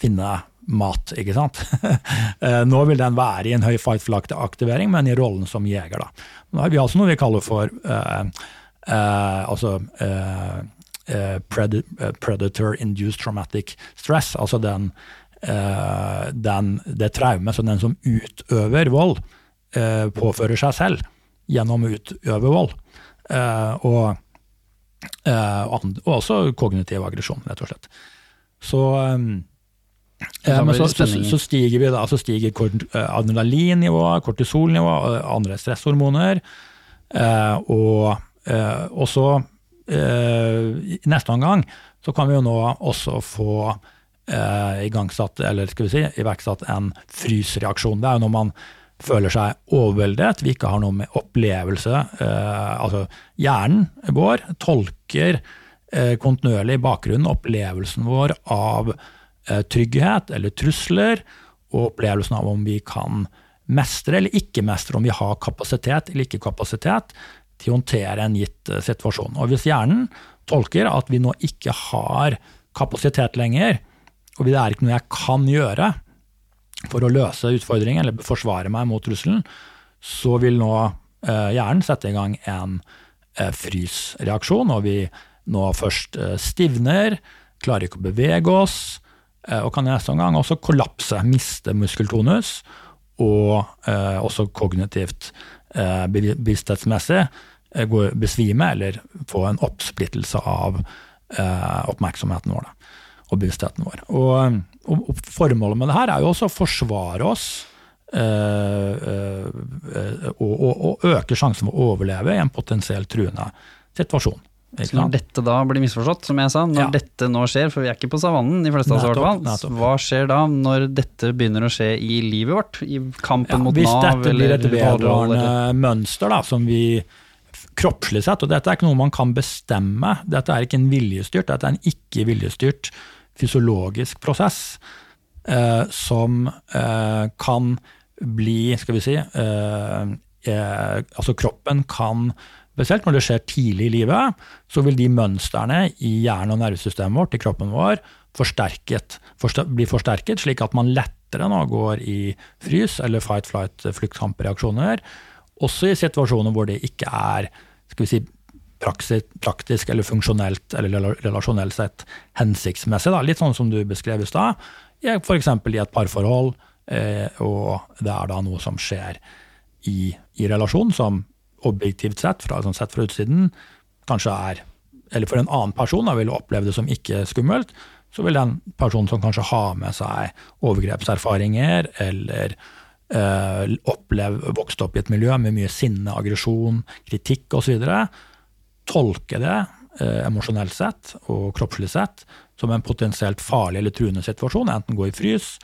finne mat, ikke sant. *laughs* Eh, nå vil den være i en høy fight flight-aktivering, men i rollen som jeger. da. Nå har vi altså noe vi kaller for eh, eh, altså eh, pred predator-induced traumatic stress, altså den, den, det traumet som den som utøver vold, eh, påfører seg selv gjennom å utøve vold. Eh, og, eh, og også kognitiv aggresjon, rett og slett. Så Eh, men så, så, så stiger vi da, så stiger eh, adrenalinnivået, kortisolnivået, og andre stresshormoner. Eh, og, eh, og så, eh, i neste omgang, så kan vi jo nå også få eh, igangsatt, eller skal vi si, iverksatt en frysreaksjon. Det er jo når man føler seg overveldet, vi ikke har noe med opplevelse eh, Altså hjernen vår tolker eh, kontinuerlig i bakgrunnen opplevelsen vår av eh, trygghet eller trusler, og opplevelsen av om vi kan mestre eller ikke mestre, om vi har kapasitet eller ikke kapasitet til å håndtere en gitt eh, situasjon. Og hvis hjernen tolker at vi nå ikke har kapasitet lenger, og det er ikke noe jeg kan gjøre for å løse utfordringen eller forsvare meg mot trusselen, så vil nå eh, hjernen sette i gang en eh, frysreaksjon, og vi nå først eh, stivner, klarer ikke å bevege oss, og kan i neste omgang også kollapse, miste muskeltonus, og også kognitivt, bevissthetsmessig, besvime eller få en oppsplittelse av oppmerksomheten vår. Og bevisstheten vår. Og, og, og Formålet med det her er jo også å forsvare oss Øh, øh, og, og, øke sjansen for å overleve i en potensielt truende situasjon. Så når dette da blir misforstått, som jeg sa, når Ja. dette nå skjer, for vi er ikke på savannen, de fleste av oss i hvert fall, hva skjer da når dette begynner å skje i livet vårt? I kampen Ja, mot hvis dette blir et vedvarende mønster da, som vi kroppslig sett, og dette er ikke noe man kan bestemme, dette er ikke en viljestyrt, dette er en ikke viljestyrt fysiologisk prosess eh, som eh, kan bli, skal vi si, eh, eh, altså kroppen kan Spesielt når det skjer tidlig i livet, så vil de mønstrene i hjernen og nervesystemet vårt, i kroppen vår, forsterket, forster, bli forsterket, slik at man lettere nå går i frys eller fight, flight, fluktkampreaksjoner. Også i situasjoner hvor det ikke er skal vi si, praktisk eller funksjonelt eller relasjonelt sett hensiktsmessig. Da. Litt sånn som du beskrev i stad, f.eks. i et parforhold, eh, og det er da noe som skjer i, i relasjon som objektivt sett, fra, sånn sett fra utsiden, kanskje er Eller for en annen person da, vil oppleve det som ikke skummelt, så vil den personen som kanskje har med seg overgrepserfaringer eller eh, opplev, vokst opp i et miljø med mye sinne, aggresjon, kritikk osv., tolke det eh, emosjonelt sett og kroppslig sett som en potensielt farlig eller truende situasjon, enten gå i frys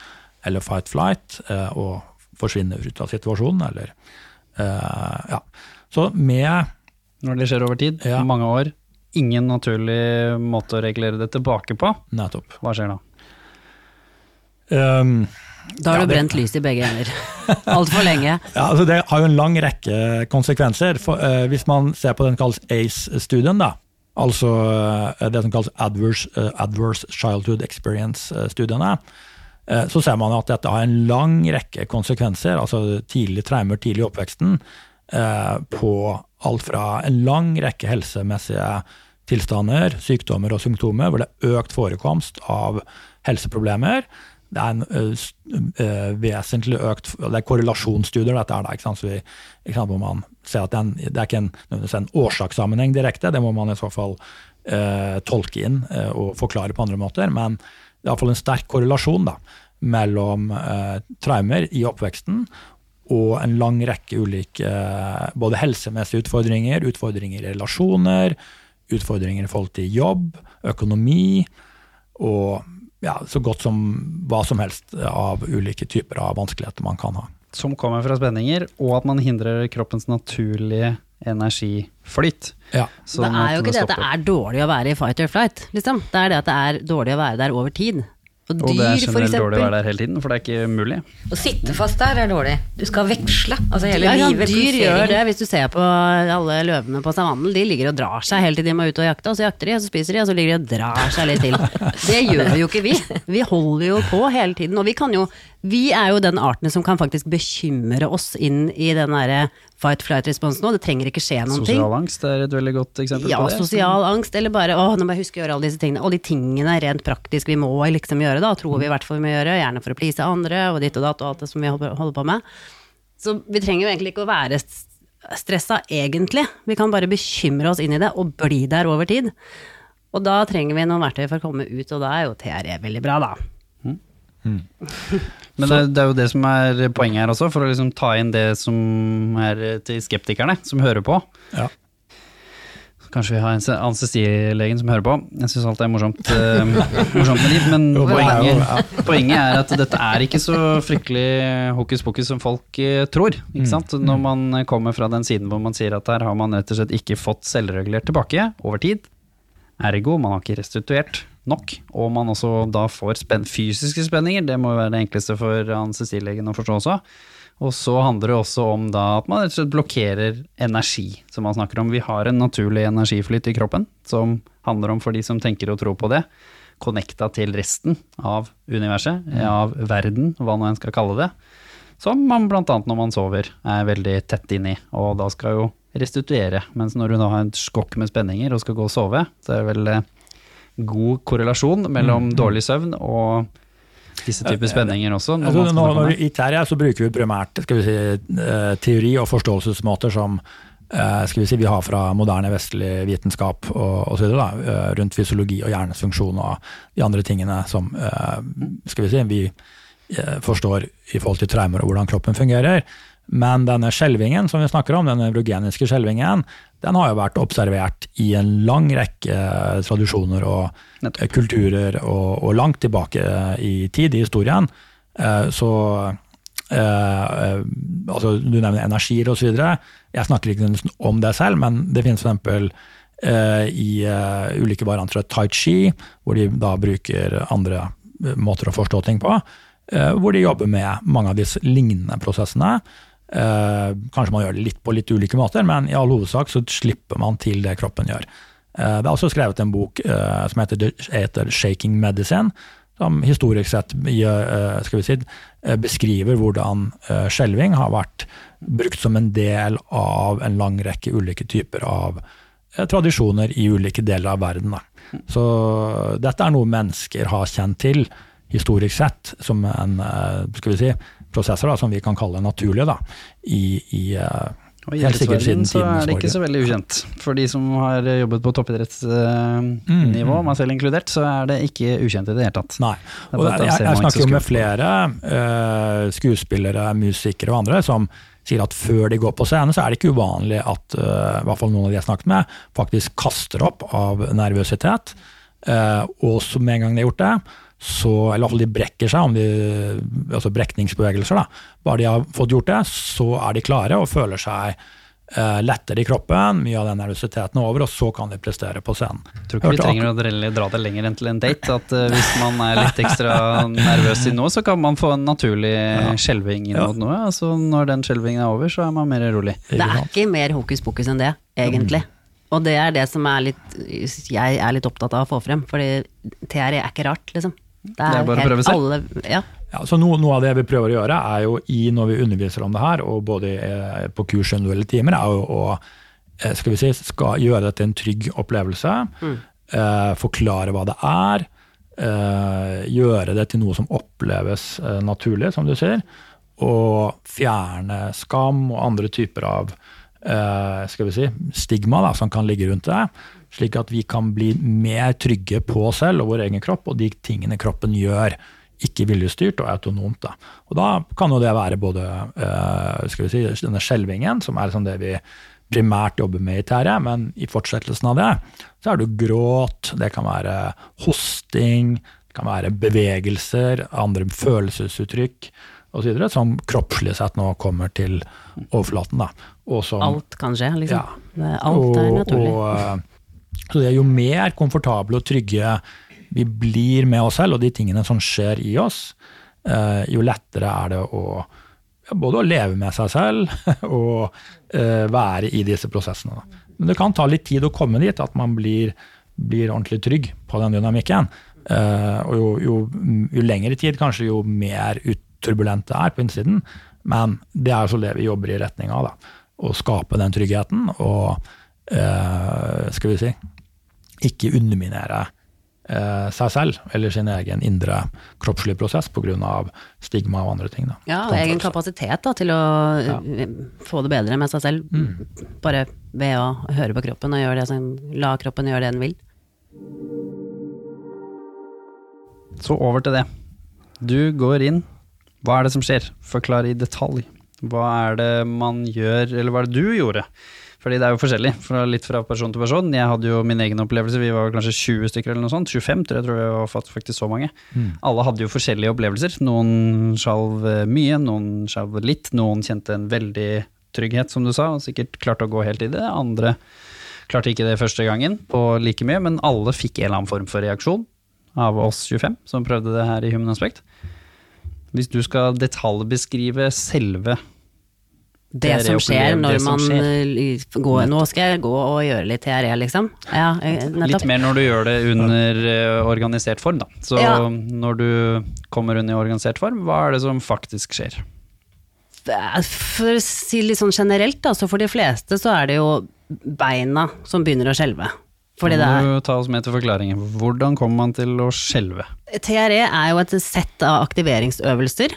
eller fight flight eh, og forsvinne ut av situasjonen, eller eh, ja. Så med når det skjer over tid, Ja. mange år, ingen naturlig måte å regulere det tilbake på, Nettopp. hva skjer da? Um, Da har Ja, du det- brent lys i begge ender. Altfor lenge. *laughs* Ja, altså Det har jo en lang rekke konsekvenser. For, uh, hvis man ser på den som kalles ACE-studien, da, altså uh, det som kalles Adverse, uh, adverse Childhood Experience-studiene, så ser man at dette har en lang rekke konsekvenser, altså tidlig traumer tidlig i oppveksten, på alt fra en lang rekke helsemessige tilstander, sykdommer og symptomer, hvor det er økt forekomst av helseproblemer. Det er en ø, vesentlig økt Det er korrelasjonsstudier, dette er da, ikke sant? Så vi, ikke sant, hvor man ser at det er, en, er ikke en, en årsakssammenheng direkte, det må man i så fall eh, tolke inn eh, og forklare på andre måter. Men det er iallfall en sterk korrelasjon da, mellom traumer i oppveksten og en lang rekke ulike både helsemessige utfordringer, utfordringer i relasjoner, utfordringer i forhold til jobb, økonomi og ja, så godt som hva som helst av ulike typer av vanskeligheter man kan ha. Som kommer fra spenninger, og at man hindrer kroppens naturlige energiflyt. Ja. Det er jo ikke det at det er dårlig å være i fight or flight, liksom. Det er det at det er dårlig å være der over tid. Og Og det er dyr, for generelt dårlig å være der hele tiden, for det er ikke mulig. Å sitte fast der er dårlig. Du skal veksle. Altså hele Ja, ja, livet. dyr gjør det. Hvis du ser på alle løvene på savannen, de ligger og drar seg hele til de må ut og jakte, og så jakter de, og så spiser de, og så ligger de og drar seg litt til. *laughs* Det gjør jo ikke vi. Vi holder jo på hele tiden, og vi kan jo Vi er jo den arten som kan faktisk bekymre oss inn i den derre fight-flight-responsen nå. Det trenger ikke skje noen ting. Sosial angst er et veldig godt eksempel Ja, på det. Ja, sosial angst, eller bare å, nå må jeg huske å gjøre alle disse tingene. Og de tingene rent praktisk vi må liksom gjøre, da, tror vi i hvert fall vi må gjøre, gjerne for å please andre, og ditt og datt og alt det som vi holder på med. Så vi trenger jo egentlig ikke å være stressa, egentlig. Vi kan bare bekymre oss inn i det, og bli der over tid. Og da trenger vi noen verktøy for å komme ut, og da er jo TRE veldig bra, da. *laughs* Men det, det er jo det som er poenget her også, for å liksom ta inn det som er til skeptikerne, som hører på. Ja. Kanskje vi har en anestesilegen som hører på. Jeg syns alt er morsomt, uh, *laughs* morsomt med liv, men Jo, poenget, poenget er at dette er ikke så fryktelig hokus pokus som folk uh, tror. Ikke sant? Når man kommer fra den siden hvor man sier at her har man rett og slett ikke fått selvregulert tilbake over tid, ergo man har ikke restituert nok, og man også da får spen fysiske spenninger, det må jo være det enkleste for anestesilegen å forstå også. Og så handler det også om da at man rett og slett blokkerer energi, som man snakker om. Vi har en naturlig energiflyt i kroppen, som handler om for de som tenker og tror på det, connecta til resten av universet, av verden, hva nå en skal kalle det. Som man annet når man sover er veldig tett inni, og da skal jo restituere. Mens når du da har en skokk med spenninger og skal gå og sove, så er det vel eh, god korrelasjon mellom dårlig søvn og disse typer spenninger også. når Altså, man skal nå, snakke om når. I Terje så bruker vi primært vi si, eh, teori og forståelsesmåter som eh, vi si, vi har fra moderne vestlig vitenskap og, så eh, rundt fysiologi og hjernens funksjon og de andre tingene som eh, vi si, vi eh, forstår i forhold til traumer og hvordan kroppen fungerer. Men denne skjelvingen som vi snakker om, den evrogeniske skjelvingen, den har jo vært observert i en lang rekke eh, tradisjoner og Nettopp. eh, kulturer, og, og langt tilbake i tid i historien. Eh, Så eh, altså, Du nevner energier osv. Jeg snakker ikke om det selv, men det finnes f.eks. Eh, i eh, ulike varianter av tai chi, hvor de da bruker andre måter å forstå ting på. eh, hvor de jobber med mange av disse lignende prosessene. Eh, kanskje man gjør det litt på litt ulike måter, men i all hovedsak så slipper man til det kroppen gjør. Eh, det er også skrevet en bok eh, som heter, heter 'Shaking Medicine', som historisk sett eh, si, eh, beskriver hvordan eh, skjelving har vært brukt som en del av en lang rekke ulike typer av tradisjoner i ulike deler av verden. Da. Så dette er noe mennesker har kjent til historisk sett som en skal vi si, prosesser da, som vi kan kalle naturlige da, i, i eh, Og i idrettsverdenen så er det ikke så veldig ukjent. For de som har jobbet på toppidrettsnivå, Mm, mm. meg selv inkludert, så er det ikke ukjent i det hele tatt. Nei. Og at jeg, jeg snakker jo med flere uh, skuespillere, musikere og andre som sier at før de går på scenen, så er det ikke uvanlig at uh, i hvert fall noen av de jeg snakket med, faktisk kaster opp av nervøsitet. Uh, og så med en gang de har gjort det, så, eller i hvert fall de brekker seg, om de, altså brekningsbevegelser, da. Bare de har fått gjort det, så er de klare og føler seg eh, lettere i kroppen, mye av den nervøsiteten er over, og så kan de prestere på scenen. Tror ikke vi trenger å dra- dra det lenger enn til en date. At eh, hvis man er litt ekstra nervøs i noe, så kan man få en naturlig skjelving inn Ja. noe. Altså når den skjelvingen er over, så er man mer rolig. Det er ikke mer hokus pokus enn det, egentlig. Og det er det som er litt, jeg er litt opptatt av å få frem, fordi TRE er ikke rart, liksom. Det er bare å prøve seg. Alle, ja. Ja, så noe, noe av det vi prøver å gjøre, er jo i når vi underviser om det her, og både eh, på kurs og individuelle timer, er jo å eh, skal vi si, skal gjøre det til en trygg opplevelse. Eh, forklare hva det er. Eh, gjøre det til noe som oppleves eh, naturlig, som du sier. Og fjerne skam og andre typer av eh, skal vi si, stigma da, som kan ligge rundt det. Slik at vi kan bli mer trygge på oss selv og vår egen kropp og de tingene kroppen gjør ikke viljestyrt og autonomt. Da. Og da kan jo det være både eh, skal vi si, denne skjelvingen, som er liksom det vi primært jobber med i TRE, men i fortsettelsen av det så er det gråt, det kan være hosting, det kan være bevegelser, andre følelsesuttrykk osv. som kroppslig sett nå kommer til overflaten. Da. Og som, Alt kan skje, liksom. Ja. Alt er naturlig. Og, eh, så det er jo mer komfortable og trygge vi blir med oss selv og de tingene som skjer i oss, eh, jo lettere er det å både å leve med seg selv *laughs* og eh, være i disse prosessene. Men det kan ta litt tid å komme dit, at man blir, blir ordentlig trygg på den dynamikken. Eh, og jo, jo, jo lengre tid, kanskje, jo mer uturbulent det er på innsiden. Men det er jo så det vi jobber i retning av. Da. Å skape den tryggheten og skal vi si ikke underminere eh, seg selv eller sin egen indre kroppslige prosess pga. stigma og andre ting. Da. Ja, og egen kapasitet da, til å ja. få det bedre med seg selv. Bare ved å høre på kroppen og gjøre det som, la kroppen gjøre det den vil. Så over til det. Du går inn. Hva er det som skjer? Forklar i detalj. Hva er det man gjør, eller hva er det du gjorde? Fordi det er jo forskjellig, fra, litt fra person til person. Jeg hadde jo min egen opplevelse, vi var kanskje 20 stykker eller noe sånt. 25 tror jeg, tror jeg var fakt- faktisk så mange. Alle hadde jo forskjellige opplevelser. Noen sjalv eh, mye, noen sjalv litt. Noen kjente en veldig trygghet, som du sa, og sikkert klarte å gå helt i det. Andre klarte ikke det første gangen på like mye, men alle fikk en eller annen form for reaksjon av oss 25 som prøvde det her i Human Aspect. Hvis du skal detaljbeskrive selve Det, Det som skjer når som man skjer. eh, går, Nå skal jeg gå og gjøre litt TRE, liksom. Ja, eh, Litt mer når du gjør det under eh, organisert form, da. Så Ja. når du kommer under organisert form, hva er det som faktisk skjer? For å si litt sånn generelt, da, så for de fleste så er det jo beina som begynner å skjelve. Fordi det er ta oss med til forklaringen. Hvordan kommer man til å skjelve? TRE er jo et sett av aktiveringsøvelser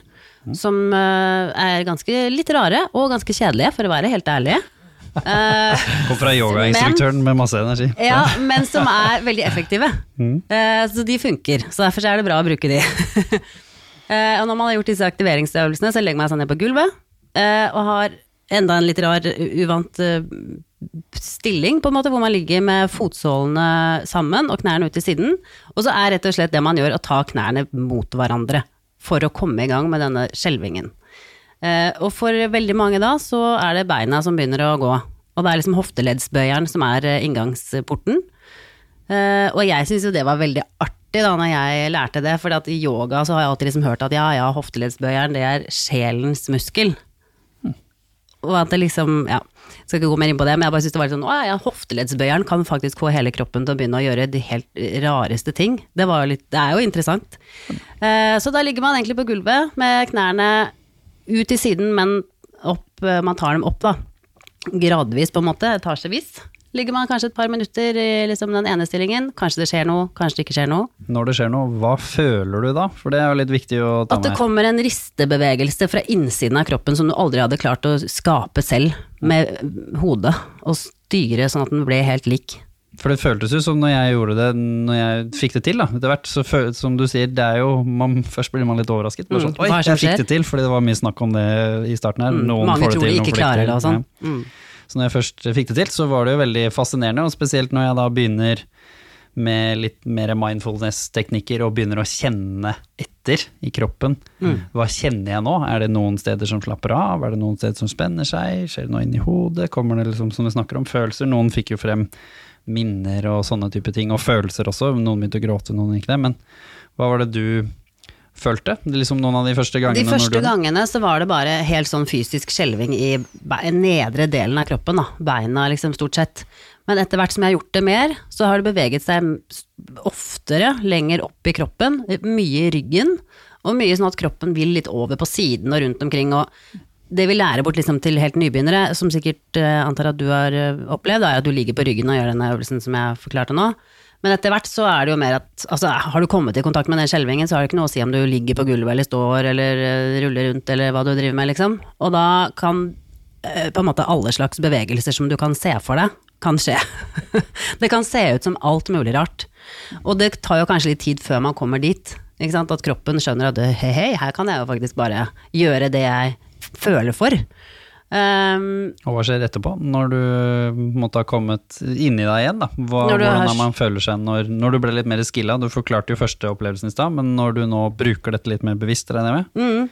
som eh, er ganske litt rare og ganske kjedelige, for å være helt ærlig. Uh, Kom fra yogainstruktøren med masse energi. ja, men som er veldig effektive. Eh, så de funker. Så derfor er det bra å bruke de. uh, *laughs* og når man har gjort disse aktiveringsøvelsene, så legger man seg ned på gulvet og har enda en litt rar, uvant stilling, på en måte, hvor man ligger med fotsålene sammen og knærne ut til siden. Og så er rett og slett det man gjør, å ta knærne mot hverandre for å komme i gang med denne skjelvingen. Eh, og for veldig mange da, så er det beina som begynner å gå. Og det er liksom hofteleddsbøyeren som er eh, inngangsporten. Eh, og jeg syns jo det var veldig artig da når jeg lærte det, for i yoga så har jeg alltid liksom hørt at ja, ja, hofteleddsbøyeren det er sjelens muskel. Og at det liksom, ja, skal ikke gå mer inn på det, men jeg bare synes det var litt sånn, å ja, hofteleddsbøyeren kan faktisk få hele kroppen til å begynne å gjøre de helt rareste ting. Det, litt, det er jo interessant. Eh, så da ligger man egentlig på gulvet med knærne ut i siden, men opp, eh, man tar dem opp da, gradvis på en måte, etasjevis. Ligger man kanskje et par minutter i liksom den ene stillingen, kanskje det skjer noe, kanskje det ikke skjer noe. Når det skjer noe, hva føler du da? For det er jo litt viktig å ta At det med. kommer en ristebevegelse fra innsiden av kroppen som du aldri hadde klart å skape selv med hodet, og styre sånn at den ble helt lik. For det føltes jo som når jeg gjorde det, når jeg fikk det til, da. Etter hvert, så føl, som du sier, det er jo man, *laughs* Først blir man litt overrasket. Bare Mm, sånn, Oi, jeg fikk det til! Fordi det var mye snakk om det i starten her. Mm, Noen Mange tror de ikke klarer det og sånn. Ja. Mm. Så når jeg først fikk det til, så var det jo veldig fascinerende, og spesielt når jeg da begynner med litt mer mindfulness-teknikker og begynner å kjenne etter i kroppen. Mm. Hva kjenner jeg nå? Er det noen steder som slapper av? Er det noen steder som spenner seg? Skjer det noe inni hodet? Kommer det liksom, som vi snakker om, følelser? Noen fikk jo frem minner og sånne type ting, og følelser også. Noen begynte å gråte, noen ikke det. Men hva var det du følte? Det liksom noen av de første gangene? De første gangene så var det bare helt sånn fysisk skjelving i nedre delen av kroppen, da. Beina liksom stort sett. Men etter hvert som jeg har gjort det mer, så har det beveget seg oftere lenger opp i kroppen, mye i ryggen, og mye sånn at kroppen vil litt over på siden og rundt omkring, og det vi lærer bort liksom til helt nybegynnere, som sikkert eh, antar at du har eh, opplevd, er at du ligger på ryggen og gjør denne øvelsen som jeg forklarte nå. Men etter hvert så er det jo mer at altså, har du kommet i kontakt med den skjelvingen, så har det ikke noe å si om du ligger på gulvet eller står eller eh, ruller rundt eller hva du driver med, liksom. Og da kan eh, på en måte alle slags bevegelser som du kan se for deg, kan skje. *laughs* det kan se ut som alt mulig rart. Og det tar jo kanskje litt tid før man kommer dit. At kroppen skjønner at hei, hei, her kan jeg jo faktisk bare gjøre det jeg føler for. Um, Og hva skjer etterpå, når du måtte ha kommet inni deg igjen? da? Hva, hvordan har- er man føler seg når, når du ble litt mer skilla? Du forklarte jo første opplevelsen i stad, men når du nå bruker dette litt mer bevisst, regner jeg med, mm.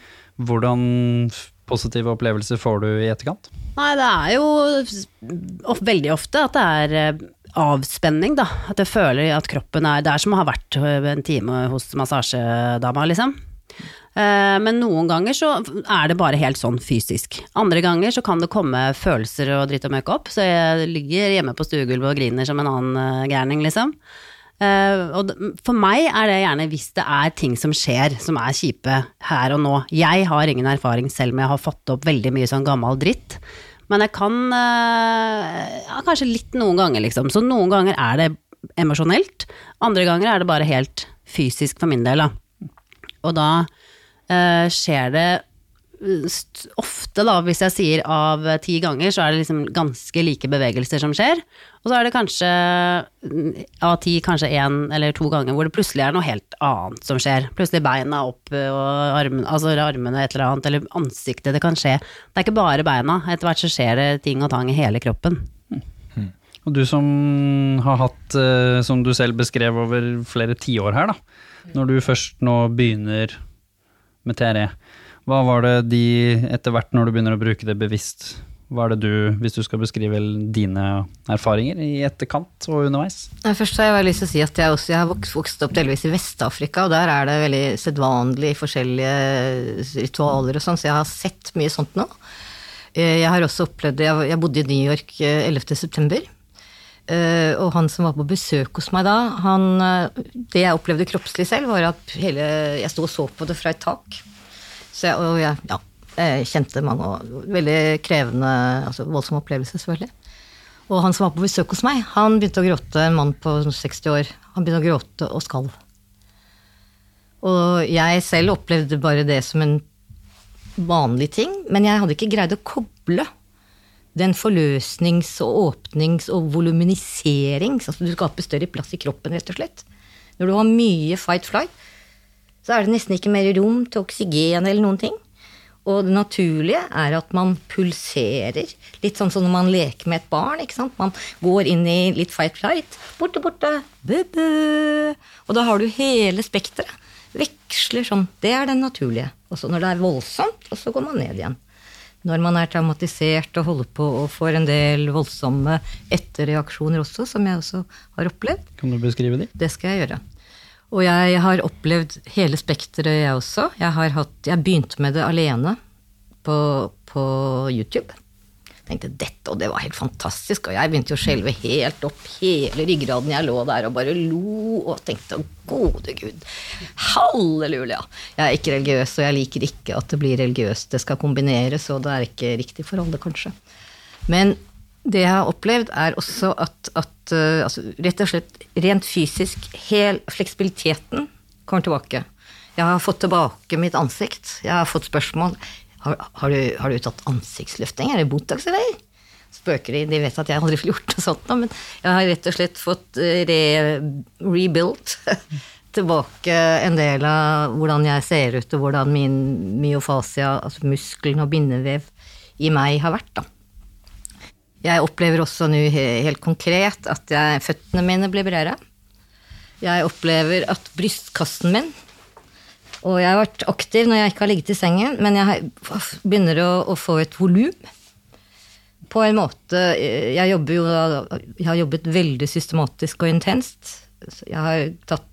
hvordan positive opplevelser får du i etterkant? Nei, det er jo veldig ofte at det er eh, avspenning, da. At jeg føler at kroppen er Det er som å ha vært eh, en time hos massasjedama, liksom. Eh, Men noen ganger så er det bare helt sånn fysisk. Andre ganger så kan det komme følelser og dritt og møkk opp, så jeg ligger hjemme på stuegulvet og griner som en annen eh, gærning, liksom. Eh, og for meg er det gjerne hvis det er ting som skjer som er kjipe her og nå. Jeg har ingen erfaring selv med jeg har fått opp veldig mye sånn gammel dritt. Men jeg kan ja, kanskje litt noen ganger, liksom. Så noen ganger er det emosjonelt, andre ganger er det bare helt fysisk for min del, da. Og da eh, skjer det eh, ofte, da, hvis jeg sier av eh, ti ganger, så er det liksom ganske like bevegelser som skjer. Og så er det kanskje mm, av ti, kanskje én eller to ganger hvor det plutselig er noe helt annet som skjer. Plutselig beina opp og armene, altså armene et eller annet, eller ansiktet. Det kan skje. Det er ikke bare beina. Etter hvert så skjer det ting og tang i hele kroppen. Og du som har hatt, som du selv beskrev over flere tiår her, da. Når du først nå begynner med TRE, hva var det de, etter hvert når du begynner å bruke det bevisst, hva er det du, hvis du skal beskrive dine erfaringer i etterkant og underveis? Først har jeg lyst til å si at jeg, også, jeg har vokst, vokst opp delvis i Vest-Afrika, og der er det veldig sedvanlig forskjellige ritualer og sånn, så jeg har sett mye sånt nå. Eh, Jeg har også opplevd jeg, jeg bodde i New York eh, 11. september, eh, og han som var på besøk hos meg da, han, eh, det jeg opplevde kroppslig selv, var at hele, jeg sto og så på det fra et tak. Så jeg, og jeg, ja, jeg kjente mange og veldig krevende, altså voldsom opplevelse, selvfølgelig. Og han som var på besøk hos meg, han begynte å gråte, en mann på 60 år. Han begynte å gråte og skalv. Og jeg selv opplevde bare det som en vanlig ting, men jeg hadde ikke greid å koble den forløsnings- og åpnings- og voluminiserings Altså du skaper større plass i kroppen, rett og slett. Når du har mye fight-flight, så er det nesten ikke mer rom til oksygen eller noen ting. Og det naturlige er at man pulserer. Litt sånn som når man leker med et barn. ikke sant? Man går inn i litt fight-flight. Borte, borte. Bu-bu. Og da har du hele spekteret. Veksler sånn. Det er den naturlige. Og når det er voldsomt, og så går man ned igjen. Når man er traumatisert og holder på og får en del voldsomme etterreaksjoner også, som jeg også har opplevd, Kan du beskrive de? det skal jeg gjøre. Og jeg har opplevd hele spekteret, jeg også. Jeg, har hatt, jeg begynte med det alene på, på YouTube. Tenkte dette, og det var helt fantastisk. Og jeg begynte jo å skjelve helt opp hele ryggraden. Jeg lå der og bare lo og tenkte gode gud, halleluja. Jeg er ikke religiøs, og jeg liker ikke at det blir religiøst. Det skal kombineres, og det er ikke riktig for alle, kanskje. Men det jeg har opplevd, er også at, at uh, altså, rett og slett rent fysisk, hel fleksibiliteten kommer tilbake. Jeg har fått tilbake mitt ansikt. Jeg har fått spørsmål. Har, har, du, har du tatt ansiktsløfting? Er det Botox, eller? Spøker de. De vet at jeg aldri får gjort noe sånt, men jeg har rett og slett fått uh, re, rebuilt *laughs* tilbake en del av hvordan jeg ser ut, og hvordan min myofasia, altså muskelen og bindevev i meg har vært, da. Jeg opplever også nå helt konkret at jeg, føttene mine blir bredere. Jeg opplever at brystkassen min Og jeg har vært aktiv når jeg ikke har ligget i sengen, men jeg begynner å, å få et volum. På en måte Jeg jo Jeg har jobbet veldig systematisk og intenst. Jeg har tatt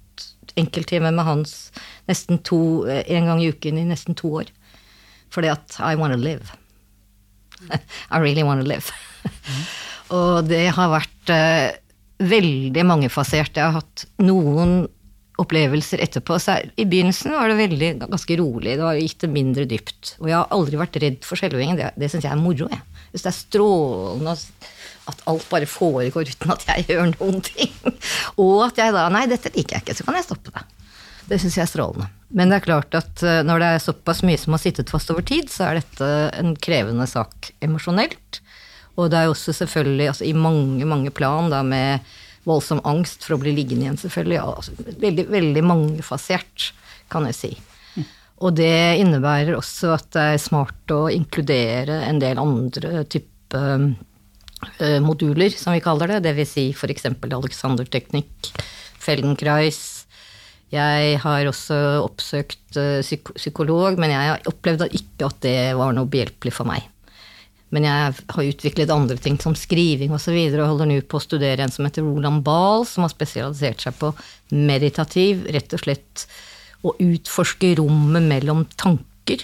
enkelttimer med Hans nesten to, en gang i uken i nesten to år. Fordi at I wanna live. *laughs* I really wanna live. *laughs* og det har vært uh, veldig mangefasert. Jeg har hatt noen opplevelser etterpå. Så I begynnelsen var det veldig, ganske rolig. Var, gikk det mindre dypt. Og jeg har aldri vært redd for skjelvingen. Det, det syns jeg er moro. Jeg. Hvis det er strålende at alt bare foregår uten at jeg gjør noen ting. *laughs* Og at jeg da Nei, dette liker jeg ikke, så kan jeg stoppe det. Det syns jeg er strålende. Men det er klart at eh, når det er såpass mye som har sittet fast over tid, så er dette en krevende sak emosjonelt. Og det er jo også selvfølgelig altså, i mange, mange plan da med voldsom angst for å bli liggende igjen, selvfølgelig. Altså, veldig, veldig mangefasert kan jeg si. Og det innebærer også at det er smart å inkludere en del andre type eh, moduler, som vi kaller det. Vil si f.eks. Alexander-teknikk, Feldenkreis. Jeg har også oppsøkt eh, psykolog, men jeg opplevde ikke at det var noe behjelpelig for meg. Men jeg har utviklet andre ting som skriving osv. Og, så videre, og holder nå på å studere en som heter Roland Bahl, som har spesialisert seg på meditativ, rett og slett å utforske rommet mellom tanker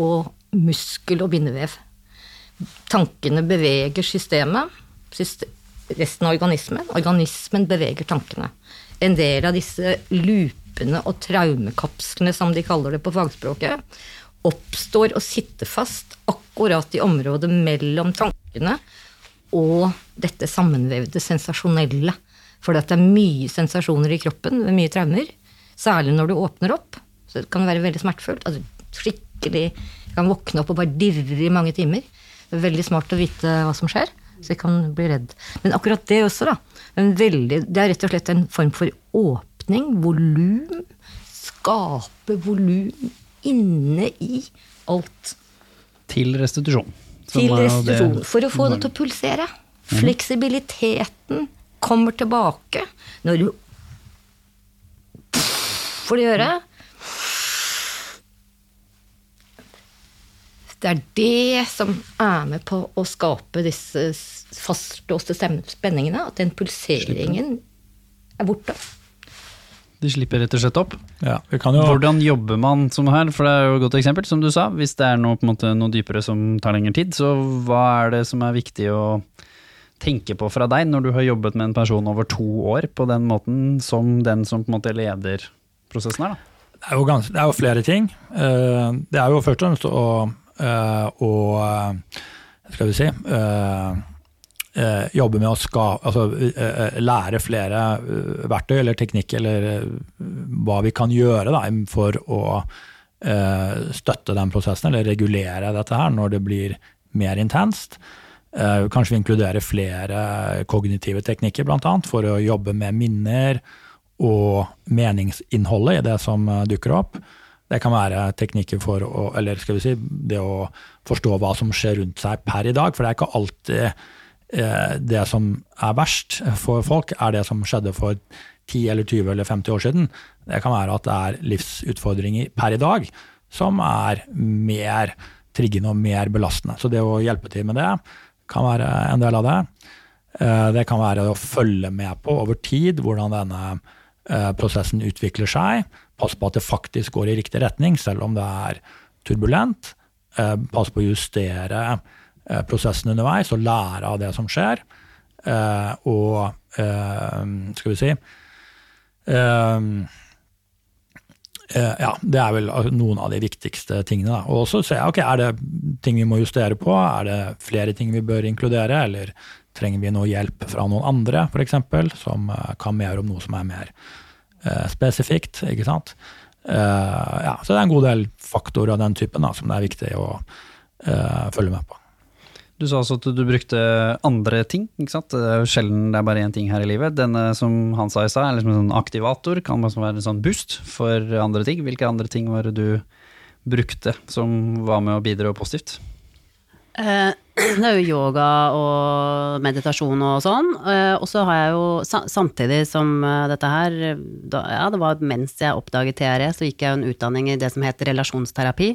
og muskel og bindevev. Tankene beveger systemet, resten av organismen. Organismen beveger tankene. En del av disse loopene og traumekapslene, som de kaller det på fagspråket, oppstår og sitter fast akkurat i området mellom tankene og dette sammenvevde sensasjonelle. For det er mye sensasjoner i kroppen ved mye traumer. Særlig når du åpner opp. Så det kan være veldig smertefullt. Altså, skikkelig Jeg kan våkne opp og bare dirre i mange timer. Det er veldig smart å vite hva som skjer, så jeg kan bli redd. Men akkurat det også, da. Veldig, det er rett og slett en form for åpning, volum. Skape volum inne i alt. Til restitusjon. Som Til restitusjon. For å få det til å pulsere. Fleksibiliteten kommer tilbake når du får det gjøre. Det er det som er med på å skape disse fastlåste spenningene. At den pulseringen er borte. De slipper rett og slett opp. Ja, vi kan jo Hvordan jobber man som her, for det er jo et godt eksempel, som du sa. Hvis det er noe, måte, noe dypere som tar lengre tid, så hva er det som er viktig å tenke på fra deg når du har jobbet med en person over to år på den måten, som den som på en måte leder prosessen her, da? Det er jo, ganske, det er jo flere ting. Eh, Det er jo først og fremst å, eh, å eh, skal vi si, eh, jobbe med å ska, altså, eh, eh, lære flere verktøy eller teknikk, eller hva vi kan gjøre da, for å støtte den prosessen, eller regulere dette her når det blir mer intenst. Kanskje vi inkluderer flere kognitive teknikker, bl.a. for å jobbe med minner og meningsinnholdet i det som dukker opp. Det kan være teknikker for å, eller skal vi si, det å forstå hva som skjer rundt seg per i dag. For det er ikke alltid det som er verst for folk, er det som skjedde for 10 eller 20 eller 50 år siden. Det kan være at det er livsutfordringer per i dag som er mer triggende og mer belastende. Så det å hjelpe til med det kan være en del av det. Eh, Det kan være å følge med på over tid hvordan denne eh, prosessen utvikler seg. Passe på at det faktisk går i riktig retning, selv om det er turbulent. Pass på å justere eh, prosessen underveis og lære av det som skjer. Eh, Og eh, skal vi si eh, Eh, ja, det er vel altså, noen av de viktigste tingene. Og så ser jeg, ok, er det ting vi må justere på? Er det flere ting vi bør inkludere? Eller trenger vi noe hjelp fra noen andre, f.eks., som eh, kan mer om noe som er mer eh, spesifikt? ikke sant? Eh, ja, så det er en god del faktorer av den typen da, som det er viktig å eh, følge med på. Du sa også at du brukte andre ting, ikke sant? Det er jo sjelden det er bare én ting her i livet. Denne som han sa i stad, er liksom en sånn aktivator, kan også være en sånn boost for andre ting. Hvilke andre ting var det du brukte som var med å bidra positivt? Eh, Det er jo yoga og meditasjon og sånn. Eh, Og så har jeg jo samtidig som eh, dette her, da, ja det var mens jeg oppdaget TRE, så gikk jeg jo en utdanning i det som heter relasjonsterapi,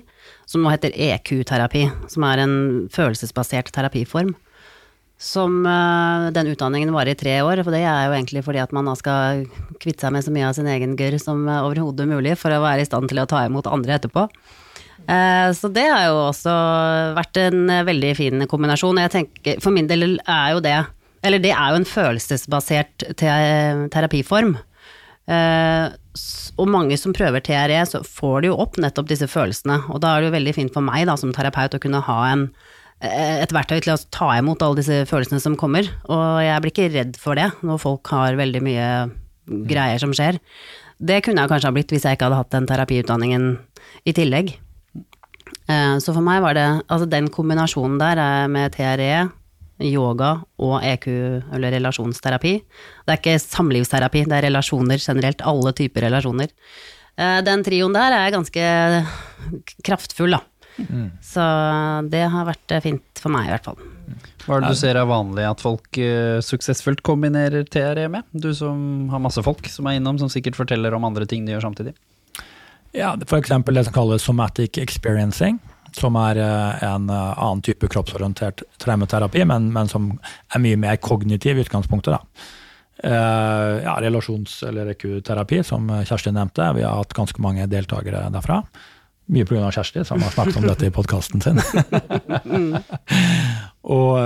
som nå heter EQ-terapi, som er en følelsesbasert terapiform. Som eh, den utdanningen varer i tre år, for det er jo egentlig fordi at man da skal kvitte seg med så mye av sin egen gørr som overhodet mulig for å være i stand til å ta imot andre etterpå. Eh, Så det har jo også vært en veldig fin kombinasjon. Jeg tenker, for min del er jo det Eller det er jo en følelsesbasert te- terapiform. Eh, Og mange som prøver TRE, så får de jo opp nettopp disse følelsene. Og da er det jo veldig fint for meg da, som terapeut å kunne ha en, eh, et verktøy til å ta imot alle disse følelsene som kommer. Og jeg blir ikke redd for det når folk har veldig mye greier som skjer. Det kunne jeg kanskje ha blitt hvis jeg ikke hadde hatt den terapiutdanningen i tillegg. Eh, Så for meg var det altså den kombinasjonen der eh, med TRE, yoga og EQ, eller relasjonsterapi. Det er ikke samlivsterapi, det er relasjoner generelt, alle typer relasjoner. Eh, Den trioen der er ganske kraftfull, da. Så det har vært fint for meg, i hvert fall. Hva er det du ser er vanlig at folk suksessfullt kombinerer TRE med? Du som har masse folk som er innom, som sikkert forteller om andre ting de gjør samtidig. Ja, F.eks. det som kalles somatic experiencing, som er eh, en eh, annen type kroppsorientert traumeterapi, men, men som er mye mer kognitiv i utgangspunktet. da. Eh, ja, Relasjons- eller EQ-terapi, som Kjersti nevnte. Vi har hatt ganske mange deltakere derfra. Mye pga. Kjersti, som har snakket om dette i podkasten sin. *laughs* Og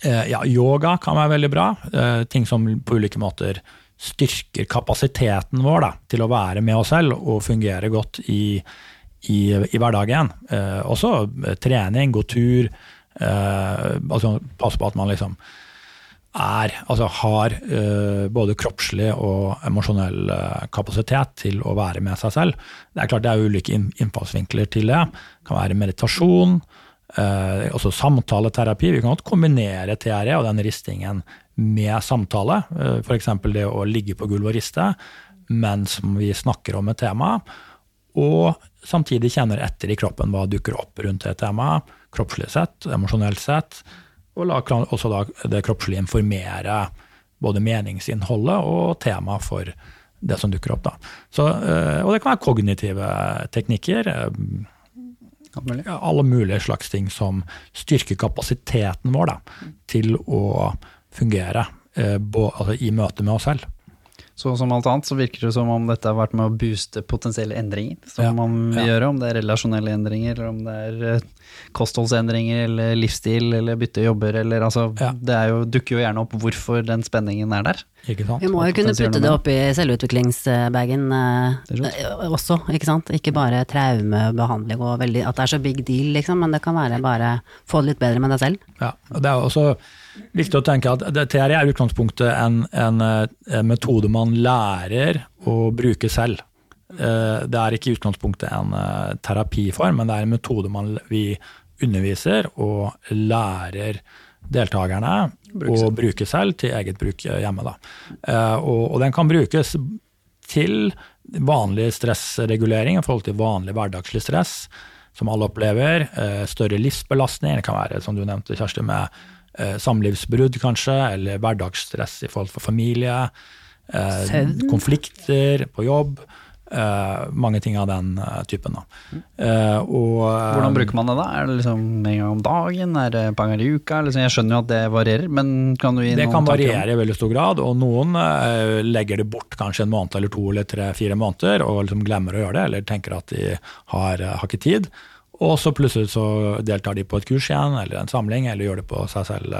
ja, yoga kan være veldig bra. Ting som på ulike måter styrker kapasiteten vår da, til å være med oss selv og fungere godt i, i, i hverdagen. Eh, også eh, trening, gå tur, eh, altså passe på at man liksom er, altså har eh, både kroppslig og emosjonell eh, kapasitet til å være med seg selv. Det er klart det er ulike innfallsvinkler til det. Det kan være meditasjon, eh, også samtaleterapi. Vi kan godt kombinere TRE og den ristingen med samtale. Uh, F.eks. det å ligge på gulvet og riste mens vi snakker om et tema. Og samtidig kjenner etter i kroppen hva dukker opp rundt det temaet, kroppslig sett, emosjonelt sett. Og la også da det kroppslige informere både meningsinnholdet og temaet for det som dukker opp. Da. Så, eh, og det kan være kognitive teknikker. eh, alle mulige slags ting som styrker kapasiteten vår da, til å fungere eh, altså, i møte med oss selv. Så som alt annet så virker det som om dette har vært med å booste potensielle endringer som Ja, man ja. gjør, om det er relasjonelle endringer, eller om det er eh, kostholdsendringer, eller livsstil, eller bytte jobber, eller altså Ja. Det er jo, dukker jo gjerne opp hvorfor den spenningen er der. Ikke sant? Vi må jo kunne putte det opp i selvutviklingsbagen eh, eh, også, ikke sant. Ikke bare traumebehandling og veldig, at det er så big deal, liksom, men det kan være bare få det litt bedre med deg selv. Ja, og det er også viktig å tenke at det- TRE er i utgangspunktet en, en, eh, en metode man lærer å bruke selv. Eh, Det er ikke i utgangspunktet en eh, terapiform, men det er en metode man, vi underviser og lærer deltakerne å bruke selv til eget bruk hjemme. Da. Eh, Og, og den kan brukes til vanlig stressregulering i forhold til vanlig hverdagslig stress, som alle opplever. Eh, Større livsbelastning, det kan være som du nevnte, Kjersti, med eh, samlivsbrudd kanskje, eller hverdagsstress i forhold til familie. eh, Søvn. Konflikter på jobb. eh, mange ting av den eh, typen. Da. Eh, og, eh, Hvordan bruker man det da? Er det liksom en gang om dagen, er det et par ganger i uka? Liksom, jeg skjønner jo at det varierer, men kan du gi Det noen kan Det kan variere i veldig stor grad, og noen eh, legger det bort kanskje en måned eller to eller tre-fire måneder og liksom glemmer å gjøre det, eller tenker at de har, eh, har ikke tid. Og så plutselig så deltar de på et kurs igjen, eller en samling, eller gjør det, på seg selv,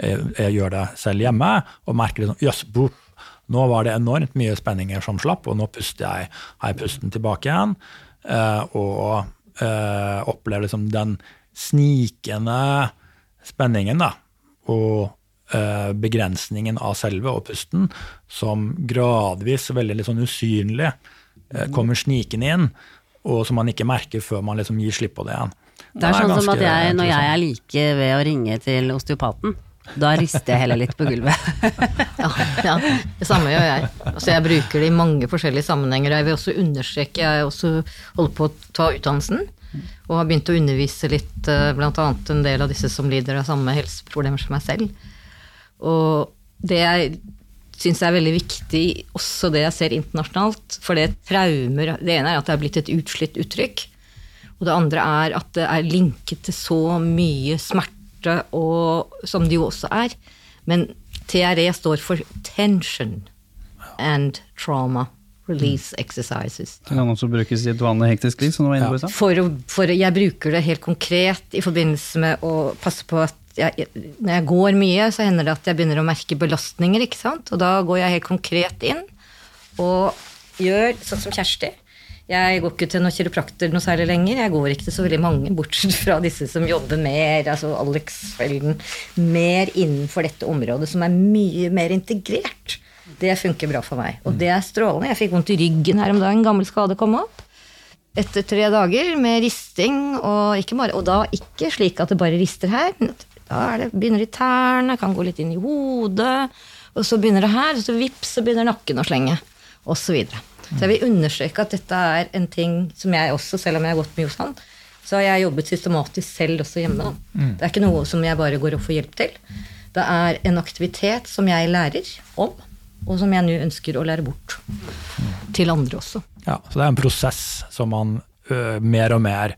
eh, eh, gjør det selv hjemme, og merker liksom jøss, boop, nå var det enormt mye spenninger som slapp, og nå puster jeg, har jeg pusten tilbake igjen. eh, og opplever liksom den snikende spenningen, da, og begrensningen av selve og pusten, som gradvis, veldig litt sånn usynlig, kommer snikende inn, og som man ikke merker før man liksom gir slipp på det igjen. Det er sånn som at jeg, når jeg er like ved å ringe til osteopaten, da rister jeg heller litt på gulvet. *laughs* Ja, ja, det samme gjør jeg. Altså jeg bruker det i mange forskjellige sammenhenger. Jeg vil også understreke, jeg også holdt på å ta utdannelsen, og har begynt å undervise litt bl.a. blant annet en del av disse som lider av samme helseproblemer som meg selv. Og det jeg syns er veldig viktig, også det jeg ser internasjonalt, for det traumer Det ene er at det er blitt et utslitt uttrykk. Og det andre er at det er linket til så mye smerte, og, som det jo også er. Men TRE står for Tension and Trauma Release Exercises. Det kan også brukes i et vanlig hektisk liv, som du var inne på i stad. For jeg bruker det helt konkret i forbindelse med å passe på at jeg, når jeg går mye, så hender det at jeg begynner å merke belastninger, ikke sant. Og da går jeg helt konkret inn og gjør sånn som Kjersti. Jeg går ikke til noen kiropraktor noe særlig lenger. Jeg går ikke til så veldig mange, bortsett fra disse som jobber mer, altså Alex Felden, mer innenfor dette området, som er mye mer integrert. Det funker bra for meg. Og det er strålende. Jeg fikk vondt i ryggen her om dagen, gammel skade kom opp etter tre dager med risting, og, ikke bare, og da ikke slik at det bare rister her. Da det, begynner det i tærne, kan gå litt inn i hodet, og så begynner det her, og så vips, så begynner nakken å slenge, og så videre. Så jeg vil understreke at dette er en ting som jeg også, selv om jeg har gått mye hos han, så har jeg jobbet systematisk selv også hjemme. Det er ikke noe som jeg bare går og får hjelp til. Det er en aktivitet som jeg lærer om, og som jeg nå ønsker å lære bort til andre også. Ja, så det er en prosess som man ø, mer og mer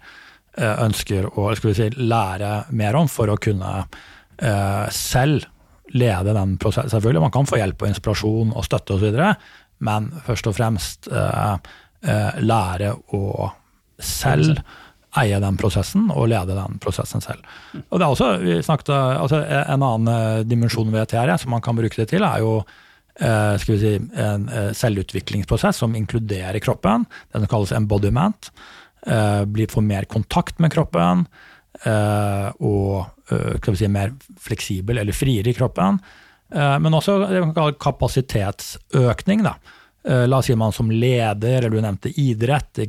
ønsker å si, lære mer om for å kunne ø, selv lede den prosessen. Selvfølgelig, man kan få hjelp og inspirasjon og støtte osv., men først og fremst ø, ø, lære å selv eie den prosessen og lede den prosessen selv. Og det er også, vi snakket, altså En annen dimensjon ved TRE som man kan bruke det til, er jo eh, skal vi si, en eh, selvutviklingsprosess som inkluderer kroppen. Den kalles embodiment. Eh, bli mer kontakt med kroppen. eh, og eh, si, mer fleksibel eller friere i kroppen. Men også kapasitetsøkning. Da. La oss si man som leder, eller du nevnte idrett. Det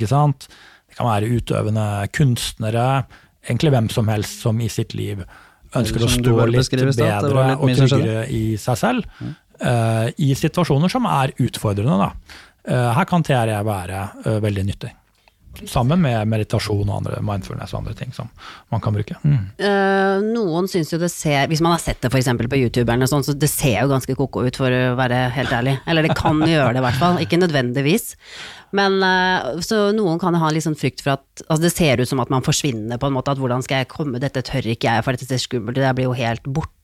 kan være utøvende kunstnere. Egentlig hvem som helst som i sitt liv ønsker å stå litt bedre litt og tryggere i seg selv i situasjoner som er utfordrende. Da. Her kan TRE være veldig nyttig. Sammen med meditasjon og andre mindfulness og andre ting som man kan bruke. Mm. Uh, noen syns jo det ser Hvis man har sett det f.eks. på YouTube, eller noe så det ser jo ganske ko-ko ut, for å være helt ærlig. Eller det kan *laughs* gjøre det, i hvert fall. Ikke nødvendigvis. Men uh, så noen kan ha litt sånn frykt for at altså Det ser ut som at man forsvinner, på en måte. At hvordan skal jeg komme, dette tør ikke jeg, for dette ser skummelt ut, jeg blir jo helt borte.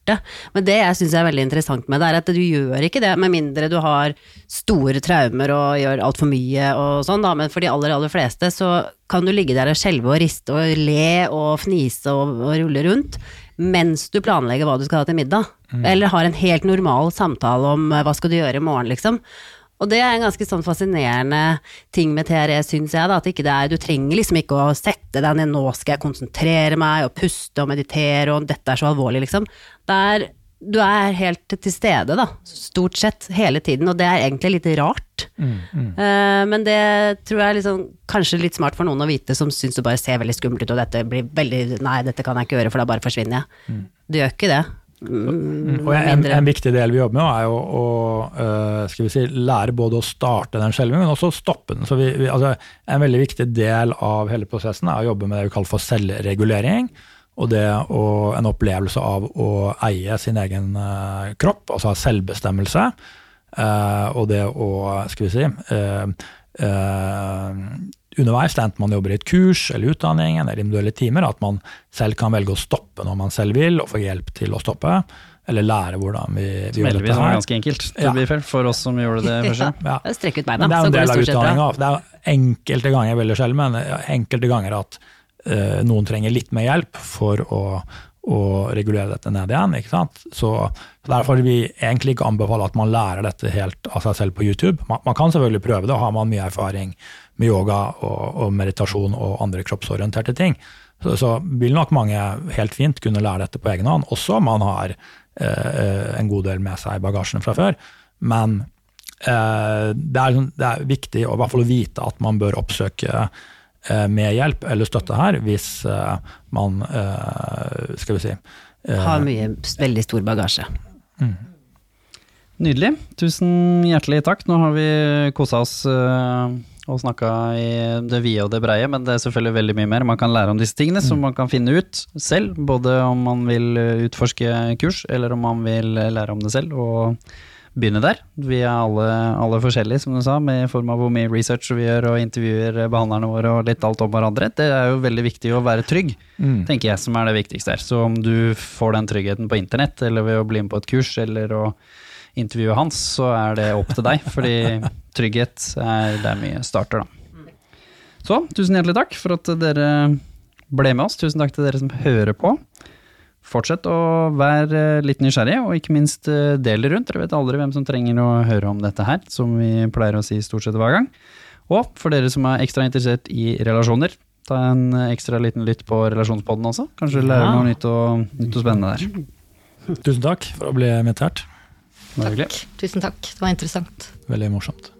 Men det jeg syns er veldig interessant med det, er at du gjør ikke det, med mindre du har store traumer og gjør altfor mye og sånn, da. Men for de aller, aller fleste så kan du ligge der og skjelve og riste og le og fnise og, og rulle rundt mens du planlegger hva du skal ha til middag. Eller har en helt normal samtale om eh, hva skal du gjøre i morgen, liksom. Og det er en ganske sånn fascinerende ting med TRE, syns jeg. Da, at ikke det er, du trenger liksom ikke å sette deg ned, nå skal jeg konsentrere meg og puste og meditere, og dette er så alvorlig, liksom. Det er, du er helt til stede, da. Stort sett hele tiden, og det er egentlig litt rart. Eh, men det tror jeg er liksom, kanskje litt smart for noen å vite, som syns du bare ser veldig skummelt ut, og dette blir veldig Nei, dette kan jeg ikke gjøre, for da bare forsvinner jeg. Du gjør ikke det. Mm, Og en, en viktig del vi jobber med, er jo å øh, skal vi si, lære både å starte den skjelvingen, men også å stoppe den. Så vi, vi, altså, en veldig viktig del av hele prosessen er å jobbe med det vi kaller for selvregulering. Og det å, en opplevelse av å eie sin egen øh, kropp, altså ha selvbestemmelse. Eh, og det å, skal vi si eh, eh, underveis, enten man jobber i et kurs eller utdanning eller individuelle timer, at man selv kan velge å stoppe når man selv vil, og få hjelp til å stoppe. Eller lære hvordan vi, vi gjør dette var her. ganske enkelt, Ja. for oss som gjorde det først. *laughs* Ja. Strekk ut beina, er så går det stort sett bra. Det er enkelte ganger, veldig sjelden, men enkelte ganger at eh, noen trenger litt mer hjelp for å, å regulere dette ned igjen. ikke sant? Så Derfor vil vi egentlig ikke anbefale at man lærer dette helt av seg selv på YouTube. Man, man kan selvfølgelig prøve det, har man mye erfaring med yoga og, og meditasjon og andre kroppsorienterte ting, så, så vil nok mange helt fint kunne lære dette på egen hånd, også om man har eh, en god del med seg i bagasjen fra før. Men eh, det, er, det er viktig å, i hvert fall å vite at man bør oppsøke eh, med hjelp eller støtte her, hvis eh, man eh, skal vi si eh, Har mye, veldig stor bagasje. Nydelig. Tusen hjertelig takk. Nå har vi kosa oss og snakka i det vide og det breie, men det er selvfølgelig veldig mye mer man kan lære om disse tingene, som man kan finne ut selv, både om man vil utforske kurs, eller om man vil lære om det selv, og begynne der. Vi er alle, alle forskjellige, som du sa, med i form av hvor mye research vi gjør, og intervjuer behandlerne våre, og litt alt om hverandre. Det er jo veldig viktig å være trygg, tenker jeg, som er det viktigste her. Så om du får den tryggheten på internett, eller ved å bli med på et kurs, eller å intervjue hans, så er det opp til deg, fordi *laughs* trygghet er der mye starter, da. Så tusen hjertelig takk for at dere ble med oss. Tusen takk til dere som hører på. Fortsett å være litt nysgjerrig, og ikke minst eh, del det rundt. Dere vet aldri hvem som trenger å høre om dette her, som vi pleier å si stort sett hver gang. Og for dere som er ekstra interessert i relasjoner, ta en ekstra liten lytt på relasjonspodden også. Kanskje lære Ja. noe nytt og, nytt og spennende der. Tusen takk for å bli invitert. Takk. Tusen takk, det var interessant. Veldig morsomt.